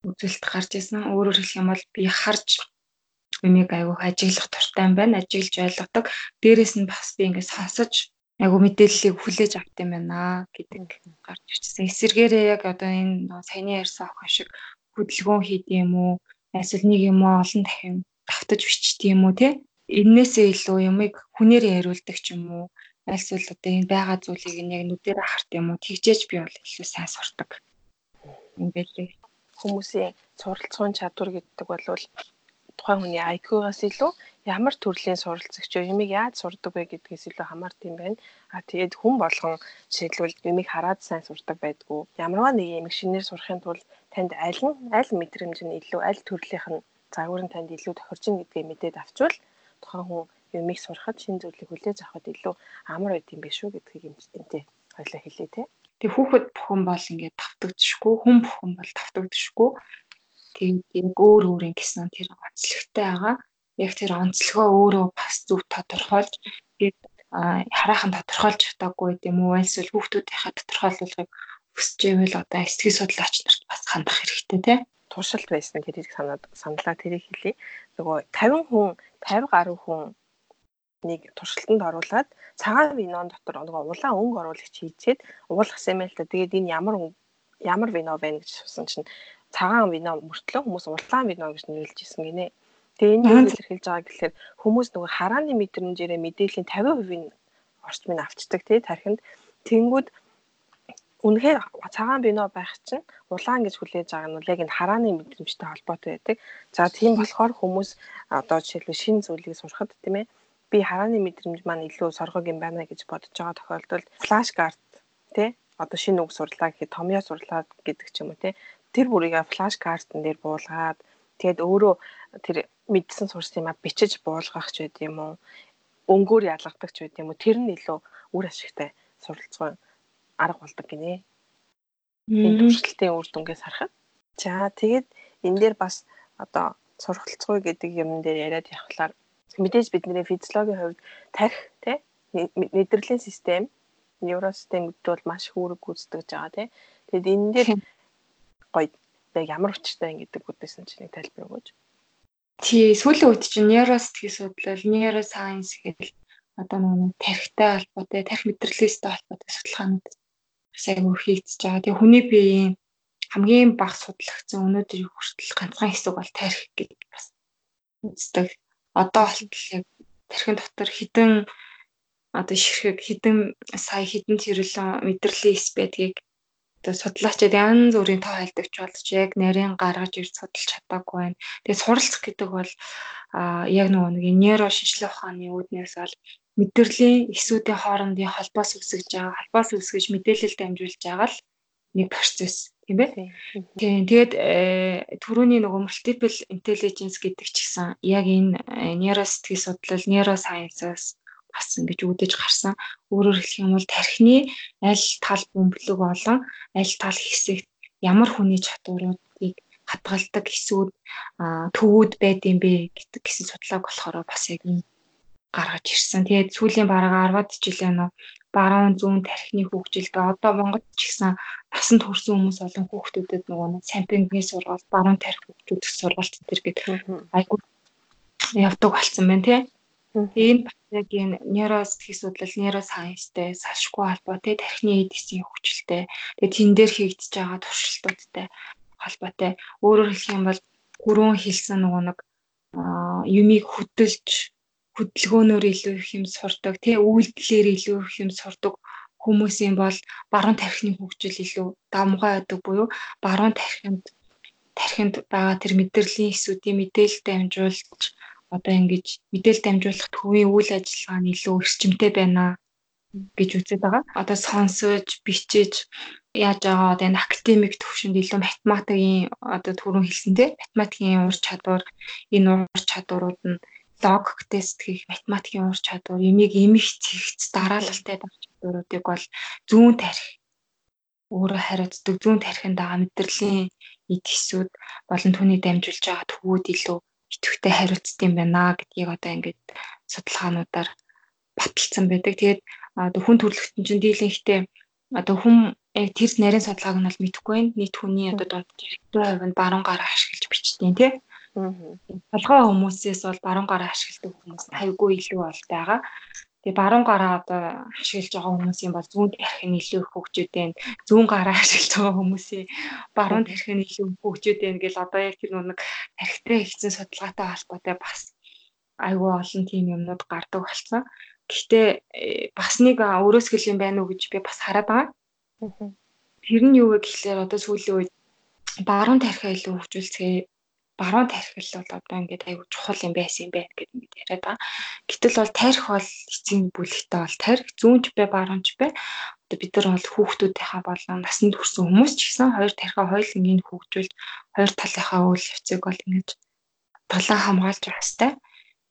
үзүүлэлт гарч исэн. Өөрөөр хэлэх юм бол би харж юмыг айгүй ажиглах дуртай юм байна. Ажиглаж ойлгодог. Дээрээс нь бас би ингээд сонсож айгу мэдээллийг хүлээж авт юм байна гэдэг гарч ирчихсэн. Эсвэргээрээ яг одоо энэ саяны ярьсан охин шиг хөдөлгөөн хийдэг юм уу? Эсвэл нэг юм уу олон дахин давтаж бичдэг юм уу те? Эннээсээ илүү юмыг хүнээр яриулдаг ч юм уу? Эсвэл одоо энэ байгаа зүйлийг нь яг нүдээр харт юм уу? Тэгжээж би бол илүү сайн сурдаг. Юм байлээ. Хүмүүсийн суралцсан чадвар гэдэг бол тухайн хүний IQ-гаас илүү ямар төрлийн суралцагч юмыг яаж сурдаг вэ гэдгээс илүү хамаард юм байна. А тэгээд хүн болгон жишээлбэл юмыг хараад сайн сурдаг байдгүй. Ямарваа нэг юм шинээр сурахын тулд танд аль нь аль мэдрэмж нь илүү аль төрлийнх нь загвар нь танд илүү тохирчин гэдгийг мэдээд авчвал тухайн хүн юмыг сурахад шинэ зүйлийг хүлээж авахд илүү амар байд юм биш үү гэдгийг юмчтэнтэй хоёлаа хэлээ те. Тэг хүүхэд бүхэн бол ингээд тавтагдчихгүй, хүн бүхэн бол тавтагдчихгүй тэгээд өөр өөр ингэсэн тэр онцлогтой байгаа. Яг тэр онцлогоо өөрөө бас зөв тодорхойлж тэгээд хараахан тодорхойлж чадаагүй гэдэм үү эсвэл хүүхдүүдийнхээ тодорхойлуулгыг өсөж ивэл одоо эстгэл судлаач нарт бас хандах хэрэгтэй тий туршилт байсан тэрийг санаад саналаа тэрийг хэлье. Нөгөө 50 хүн 50 гаруй хүн нэг туршилтанд оруулаад цагаан винон дотор нөгөө улаан өнгө оруулагч хийцээд уулгасан юм л та. Тэгээд энэ ямар ямар вино байна гэж сусан чинь цагаан вино мөртлөө хүмүүс улаан вино гэж нэрлэж ирсэн гинэ. Тэгээ энэ юу илэрхийлж байгаа гэхээр хүмүүс нөгөө харааны мэдрэмжээрээ мэдээллийн 50% нь орчмыг авчдаг тий тархинд тэнгүүд үнэхээр цагаан вино байх чинь улаан гэж хүлээж байгаа нь яг энэ харааны мэдрэмжтэй холбоотой байдаг. За тийм болохоор хүмүүс одоо жишээлбэл шинэ зүйлийг сурахад тийм ээ би харааны мэдрэмж маань илүү соргог юм байна гэж бодож байгаа тохиолдолд флаш карт тий одоо шинэ үг сурлаа гэхэд томьёо сурлаа гэдэг ч юм уу тий тэр бүрийгээ флаш картн дээр буулгаад тэгээд өөрөө тэр мэдсэн сурсан юм а бичиж буулгах ч байд юм уу өнгөөр ялгадаг ч байд юм уу тэр нь илүү үр ашигтай суралцгой арга болдог гинэ. Энэ туршилтын үр дүнгээс харахад. За тэгээд энэ дээр бас одоо сургалцгүй гэдэг юм дээр яриад явхлаар мэдээж бидний физиологийн хувьд тарих тий мэдрэлийн систем невросистем гэдэг бол маш үүрэг гүйцэтгэж байгаа тий. Тэгэд энэ дээр гоё яг ямар учиртай юм гэдэг үдээсэн чинь нэг тайлбар өгөөч. Тий, сүүлийн үед чинь нейросэтгий судлал, нейросайенс гэдэг одоо нэг тархитай холбоотой, тархи мэдрэлээстэй холбоотой судалгаанууд бас айгүй хийгдэж байгаа. Тэгээ хүний биеийн хамгийн бага судлагдсан өнөөдрийн хүртэл ганцхан хэсэг бол тархи гэдэг бас үздэг. Одоо болтол яг тархин дотор хідэн одоо ширхэг хідэн сая хідэн тэрэлэн мэдрэлийн эс одоо судлаачид янз бүрийн тоо хайлдагч болж яг нарийн гаргаж ирж судалж чадаагүй байна. Тэгээд суралцах гэдэг бол яг нөгөө нэг нейро шинжилгээ ухааны үүднээс бол мэдрэлийн эсүүдийн хоорондын холбоос үсгэж байгаа, холбоос үсгэж мэдээлэл дамжуулж байгаа л нэг процесс тийм ээ. Тийм. Тэгээд э, түрүүний нөгөө multiple intelligence гэдэг ч гэсэн яг энэ э, нейросэтгий судлал, нейросайенсаас бас ингэж үүдэж гарсан. Өөрөөр хэлэх юм бол тархины аль тал бөмбөлөг болон аль тал хэсэгт ямар хүний чадваруудыг хадгалдаг хэсүүд төвүүд байд юм бэ гэдэг гэсэн судлааг болохоор бас яг энэ гаргаж ирсэн. Тэгээд сүүлийн бараг 10-ад жилийн нөө баруун зүүн тархины хөгжилд одоо Монгол ч гэсэн насанд хүрсэн хүмүүс олон хүүхдүүдэд нөгөө сампингийн сургалт, баруун тархи хөгжүүлэх сургалт энэ гэдэг айгуу явдаг болсон байна тий. Энэ яг энэ нейросэтгий судлал, нейросайенстэй салшгүй холбоотой, тархины эдисийн хөгжилтэй. Тэгээ тэн дээр хийгдэж байгаа туршилтуудтай холбоотой. Өөрөөр хэлэх юм бол гурван хэлсэн нөгөө нэг юмыг хөдөлж хөдөлгөөнөөр илүү их юм сурдаг, тий үйлдэлээр илүү их юм сурдаг хүмүүсийн бол баруун тархины хөгжил илүү давмгай байдаг буюу баруун тархинд тархинд байгаа тэр мэдрэлийн эсүүдийн мэдээлэл дамжуулж одоо ингэж мэдээлэл дамжуулах төвийн үйл ажиллагаа нь илүү өрчмтэй байна гэж үзээд байгаа. Одоо сонсож, бичиж яаж байгаа одоо энэ академик төвшөнд илүү математикийн одоо түрүүн хэлсэн тийм математикийн ур чадвар энэ ур чадварууд нь логиктэй сэтгэх, математикийн ур чадвар, эмийг эмих цэгц дараалалтай байх чадваруудыг бол зүүн тарих өөрөө хариуцдаг зүүн тарихын дагаа мэдрэлийн эдгэсүүд болон түүний дамжуулж байгаа төвүүд илүү идэвхтэй хариуцдаг юм байна гэдгийг одоо ингээд судалгаануудаар баталсан байдаг. Тэгээд одоо хүн төрөлхтөн чинь дийлэнхтэй одоо хүн яг тэр нарийн судалгааг нь бол мэдэхгүй байна. Нийт хүний одоо дунджаар хэдэн хувь нь баруун гараа ашиглаж бичдэг тий. Толгой хүмүүсээс бол баруун гараа ашигладаг хүмүүс 50гүй илүү бол байгаа. Тэгээ баруун гараа одоо ашиглаж байгаа хүмүүсийн бол зүүн тарих нь илүү их хөгжөөд байна. Зүүн гараа ашиглаж байгаа хүмүүсийн баруун тарих нь илүү хөгжөөд байна гэл одоо яг тэр нэг тарихтай хийсэн судалгаатай холбоотой бас айгүй олон тийм юмнууд гардаг болсон. Гэхдээ э, бас нэг өрөөс хэл юм байна уу гэж би бас хараад байгаа. Тэр нь юу вэ гэхлээр одоо сүүлийн үед баруун тарихаа илүү хөгжүүлцгээе баруун тархил бол одоо ингээд аюу чухал юм байсан юм байна гэдэг ингээд яриад байгаа. Гэтэл бол тарих бол эцсийн бүлэгтээ бол тарих зүүнч бай баруунч бай. Одоо бид нар бол хүүхдүүдийнхаа болон насанд хүрсэн хүмүүс ч гэсэн хоёр тархиа хоёулангийн хөгжүүлж хоёр талынхаа үйл явцыг бол ингэж талаа хамгаалж явах хэрэгтэй.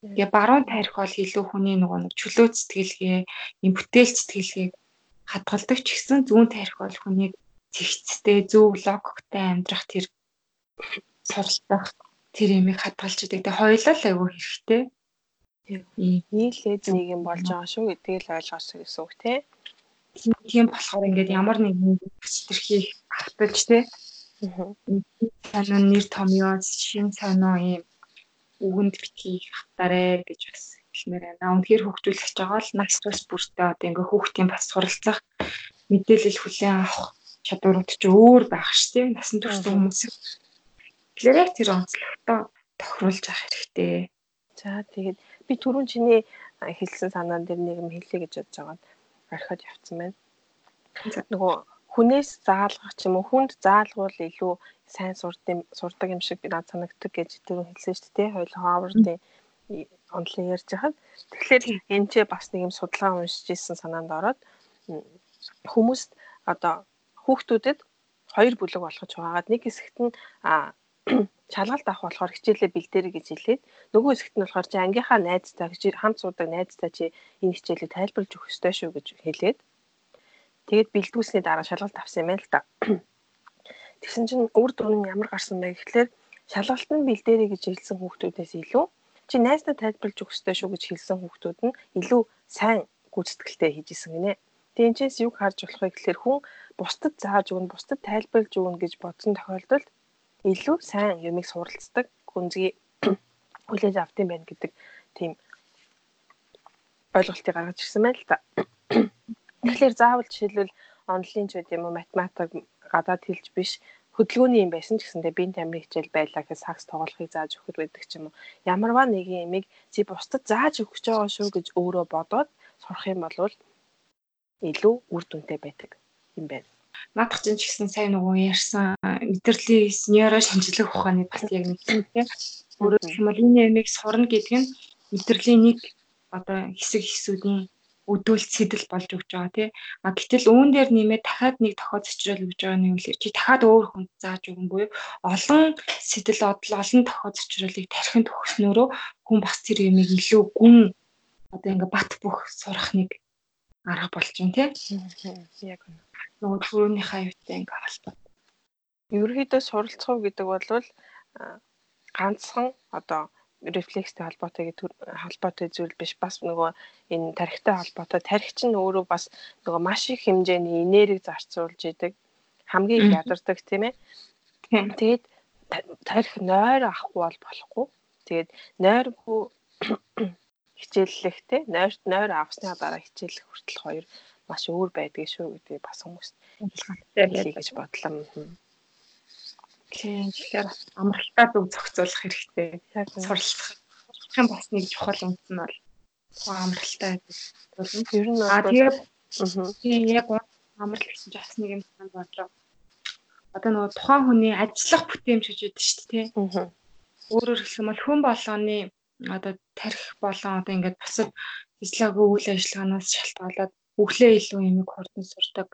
Тэгээ баруун тарих бол илүү хүний нөгөө нэг чөлөө сэтгэлгээ, юм бүтээл сэтгэлгээг хадгалдаг ч гэсэн зүүн тарих бол хүнийг цэгцтэй, зөв логиктэй амьдрах тэр суралцах тэр ямиг хадгалж идэг. Тэгээ хоёулаа л айгүй хэрэгтэй. нийлээд нэг юм болж байгаа шүү гэдгийг л ойлгосон гэсэн үг тий. Тийм болохоор ингээд ямар нэгэн хэтэрхий автаж тий. Аа. нэр томьёо шин санаа юм үгэнд битгий хатаарэ гэж бас хэлмээр байна. Үнэхээр хөгжүүлэх байгаа л нас тус бүртээ одоо ингээ хүүхдийн бас суралцах мэдээлэл хүлээн авах чадварууд ч өөр байх ш тийм насан турш хүмүүс Тэгэхээр яг тэр онцлогтой тохируулж авах хэрэгтэй. За тэгээд би түрүүн чиний хэлсэн санаан дээр нэг юм хэлье гэж бодож байгаад орхиод явцсан байна. Нөгөө хүнээс заалгах ч юм уу хүнд заалгуул илүү сайн сурдаг сурдаг юм шиг надад санагддаг гэж түрүү хэлсэн шүү дээ. Хойл Ховардын онлын ярьж хахад. Тэгэхээр энэ ч бас нэг юм судалгаа уншиж исэн санаанд ороод хүмүүст одоо хүүхдүүдэд хоёр бүлэг болгож байгаагаад нэг хэсэгт нь шалгалт авах болохоор хичээлээ бэлдээрэй гэж хэлээд нөгөө хэсэгт нь болохоор чи ангийнхаа найзтай хамт суудаг найзтай чи энэ хичээлийг тайлбарлаж өгөх ёстой шүү гэж хэлээд тэгээд бэлдүүлсний дараа шалгалт авсан юм байна л да. Тэгсэн чинь үр дүн нь ямар гарсан бэ гэхлээр шалгалт нь бэлдээрэй гэж хэлсэн хүүхдүүдээс илүү чи найзтай тайлбарлаж өгөх ёстой шүү гэж хэлсэн хүүхдүүд нь илүү сайн гүйцэтгэлтэй хийж исэн гинэ. Ч юг харж болох вэ гэхлээр хүн бусдад зааж өгнө, бусдад тайлбарлаж өгнө гэж бодсон тохиолдолд илүү сайн юмыг суралцдаг гүнзгий хүлээж авт юм байна гэдэг тийм ойлголтыг гаргаж ирсэн байна л та. Тэгэхээр заавал жишээлбэл онлайн ч үгүй юм уу математик гадаад хэлж биш хөдөлгөөний юм байсан ч гэсэндээ биеийн тамирын хичээл байлаа гэхээс сакс тоглохыг зааж өгөхөд байдаг ч юм уу. Ямарваа нэгэн ямиг чи бусдад зааж өгч байгаа шүү гэж өөрөө бодоод сурах юм бол илүү үр дүнтэй байдаг юм байна наадах чинь ч гэсэн сайн нөгөө ярьсан мэдрэлийн нейро шинжилгээ ухааны бас яг нэг юм тийм. Өөрөөр хэлбэл ямиг сурна гэдэг нь мэдрэлийн нэг одоо хэсэг хэсүүдийн өдөөлт сэтэл болж өгч байгаа тий. А гэтэл үүн дээр нэмээд дахиад нэг тохиол зочрол өгж байгаа нь юу вэ? Чи дахиад өөр хүнд зааж өгөн буюу олон сэтэл одол олон тохиол зочролыг тархинд төгснөөрөө хүн бас тэр ямиг илүү гүн одоо ингээ бат бөх сурах нэг арга болж байна тий. Яг үнэ нөгөө төрөөнийхөө аюутай ингээ холбоотой. Ерөнхийдөө суралцах гэдэг бол ганцхан одоо рефлекстэй холбоотой гэдэг холбоотой зүйл биш. Бас нөгөө энэ тархитай холбоотой. Тархи чинь өөрөө бас нөгөө маш их хэмжээний энерги зарцуулж идэг. Хамгийн ядардаг тийм ээ. Тэгээд тархи нойр авахгүй бол болохгүй. Тэгээд нойргүй хичээллэх те нойр нойр авсны дараа хичээллэх хүртэл хоёр маш өөр байдаг шүү гэдгийг бас хүмүүст хэлхий гэж бодлоо. Тэгэхээр амралтаа зөв зохицуулах хэрэгтэй. Сурлах юм бас нэг чухал үндэс нь бол амралтай байдаг. Ер нь аа тэгээ яг амралт гэсэн чинь бас нэг юм санаа бодлоо. Одоо нөгөө тухайн хүний ажиллах бүтээмж гэж яддаг шүү дээ. Өөрөөр хэлэх юм бол хүн болгоны одоо тарих болон одоо ингээд бусад физиологийн үйл ажиллагаанаас шалтгаалаад өглөө илүү юмыг хурдан сурдаг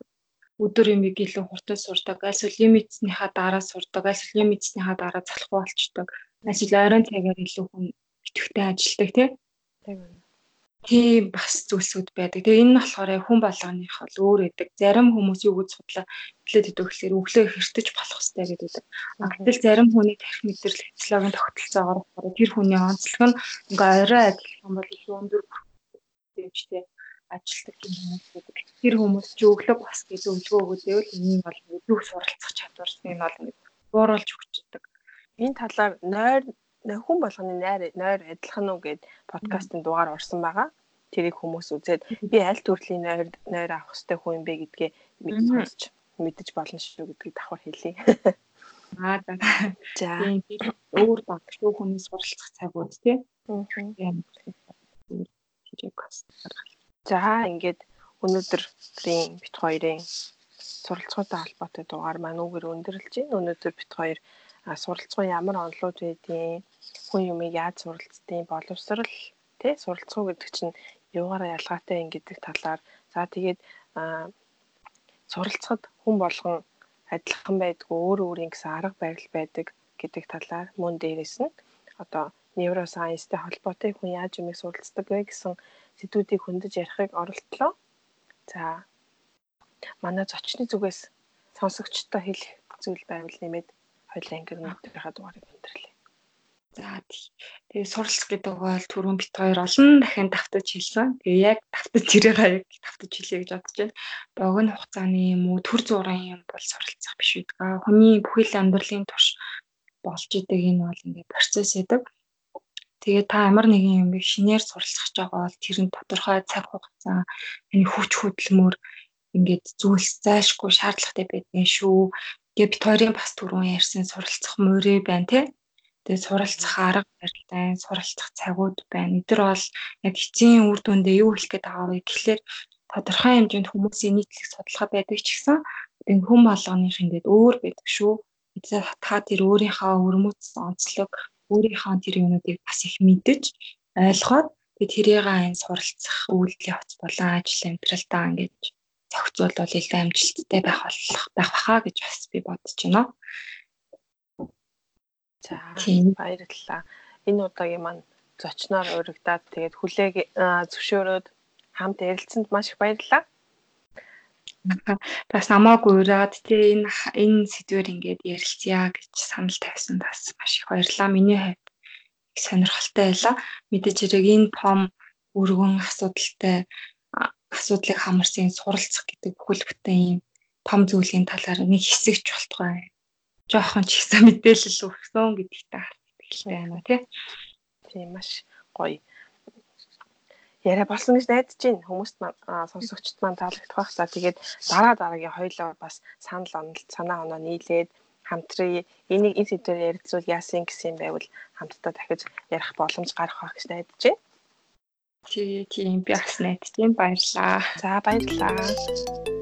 өдөр юмыг илүү хурдан сурдаг альсвал юм эцснийхаа дараа сурдаг альсвал юм эцснийхаа дараа залахгүй болчдөг альсвал ойрон цагаар илүү хүн идэвхтэй ажилдаг тий. Тийм бас зүйлсүүд байдаг. Тэгээ энэ нь болохоор хүн болгоных бол өөр байдаг. Зарим хүмүүс юу гэж судлаа хэлээд идэв гэхээр өглөө хэртэж болох хэрэгтэй гэдэг. А гэтэл зарим хүний тарих мэдрэл физиологийн тогтолцоогоор болохоор тэр хүний онцлог нь ингээ орой ажиллах юм бол их өндөр дэмжтэй ажилтдаг юм хүмүүс байдаг. Тэр хүмүүс ч өглөө бас гэж өвлгөө өгөөдөө л энэ бол өглөө суралцах чадвар нь бол бууруулж өгчдөг. Энэ талаар нойр хүн болгоны найр нойр адилхан уу гэд подкастын дугаар орсон байгаа. Тэрийг хүмүүс үзээд би аль төрлийн нойр нойр авах хэрэгтэй хүн юм бэ гэдгээ мэдсэж мэдэж болно шүү гэдгийг давхар хэлье. Аа за. өөр багш хүний суралцах цагууд тий. За ингээд өнөөдрийн бит хоёрын суралцгаатай холбоотой дугаар маань үгээр өндөрлж байна. Өнөөдөр бит хоёр суралцгаа ямар онлоод байдیں۔ Хүн юмыг яаж суралцдیں۔ Боловсрал тий суралцгаа гэдэг чинь юугаараа ялгаатай юм гэдэг талаар за тэгээд суралцахад хүн болгон адилхан байдгүй өөр өөр юм гэсэн арга барил байдаг гэдэг талаар мөн дээрэс нь одоо нейросайенстэй холбоотой хүн яаж юмыг суралцдаг вэ гэсэн сэдвүүдийг хөндөж ярихыг оролдлоо. За манай зочны зүгээс сонсогчтой хэлэх зүйл байвал нэмээд хоёлаа ангир өнөөдрийнхаа дугаарыг өндөрлөе. За тэгээ суралц гэдэг бол түрүүн бит хоёр олон дахин давтаж хэлсэн. Тэгээ яг давтаж ирээгаа яг давтаж хэлье гэж бодож байна. Богино хугацааны юм уу төр зургийн юм бол суралцах биш үү. Хүний бүхэл амьдралын турш болж идэг энэ бол ингээд процесс гэдэг. Тэгээ та ямар нэгэн юм шинээр суралцах гэж байгаа бол тэр нь тодорхой цаг хугацаа, энэ хүч хөдөлмөр ингээд зүйлс зайлшгүй шаардлагатай байдгийн шүү гээ бит хоёрын бас түрүүн ярьсан суралцах мөрөө байна тий. Тэгээ суралцах арга барил байна, суралцах цагууд байна. Эдгээр бол яг эцсийн үр дүндээ юу хэлэх гээд байгаа вэ гэхлээр тодорхой хэмжээнд хүмүүсийн нийтлэг судалгаа байдаг ч гэсэн энэ хүм болгоных ингээд өөр байдаг шүү. Та тэр өөрийнхөө өрмөц онцлог, өөрийнхөө тэр юмнуудыг бас их мэдэж ойлгоод тэгээ тэрийг энэ суралцах үйлдлийн хоц болон ажил амьдралдаа ингээд зохицуулбал илүү амжилттай байх болох байх баха гэж бас би бодож байна. За баярлалаа. Энэ удаагийн маань зочноор урагдаад тэгээд хүлээг зөвшөөрөөд хамт ярилцсанд маш их баярлалаа. Бас намаагүй ураад тэгээ энэ энэ сэдвэр ингээд ярилцъя гэж санал тавьсан бас маш их баярлалаа. Миний хувьд их сонирхолтой байлаа. Мэдээж хэрэг энэ том өргөн асуудалтай асуудлыг хамарсан суралцах гэдэг бүхэл бүтэн юм том зүйлийн талаар нэг хэсэгч болтгой. Жохон ч ихсэн мэдээлэл өгсөн гэдэгтээ хэлтэй байна тий. Тийм маш гоё. Яриа болсон гэж найдаж байна. Хүмүүст сонсогчд маань таалагдах байх. За тэгээд дараа дараагийн хоёлоо бас санал онолт санаа оноо нийлээд хамтран энийг энэ сэдвээр ярилцвал яасан гэсэн юм байвал хамтдаа дахиж ярих боломж гарах байх гэж найдаж байна. Тийм би бас найдаж байна. Баярлалаа. За баярлалаа.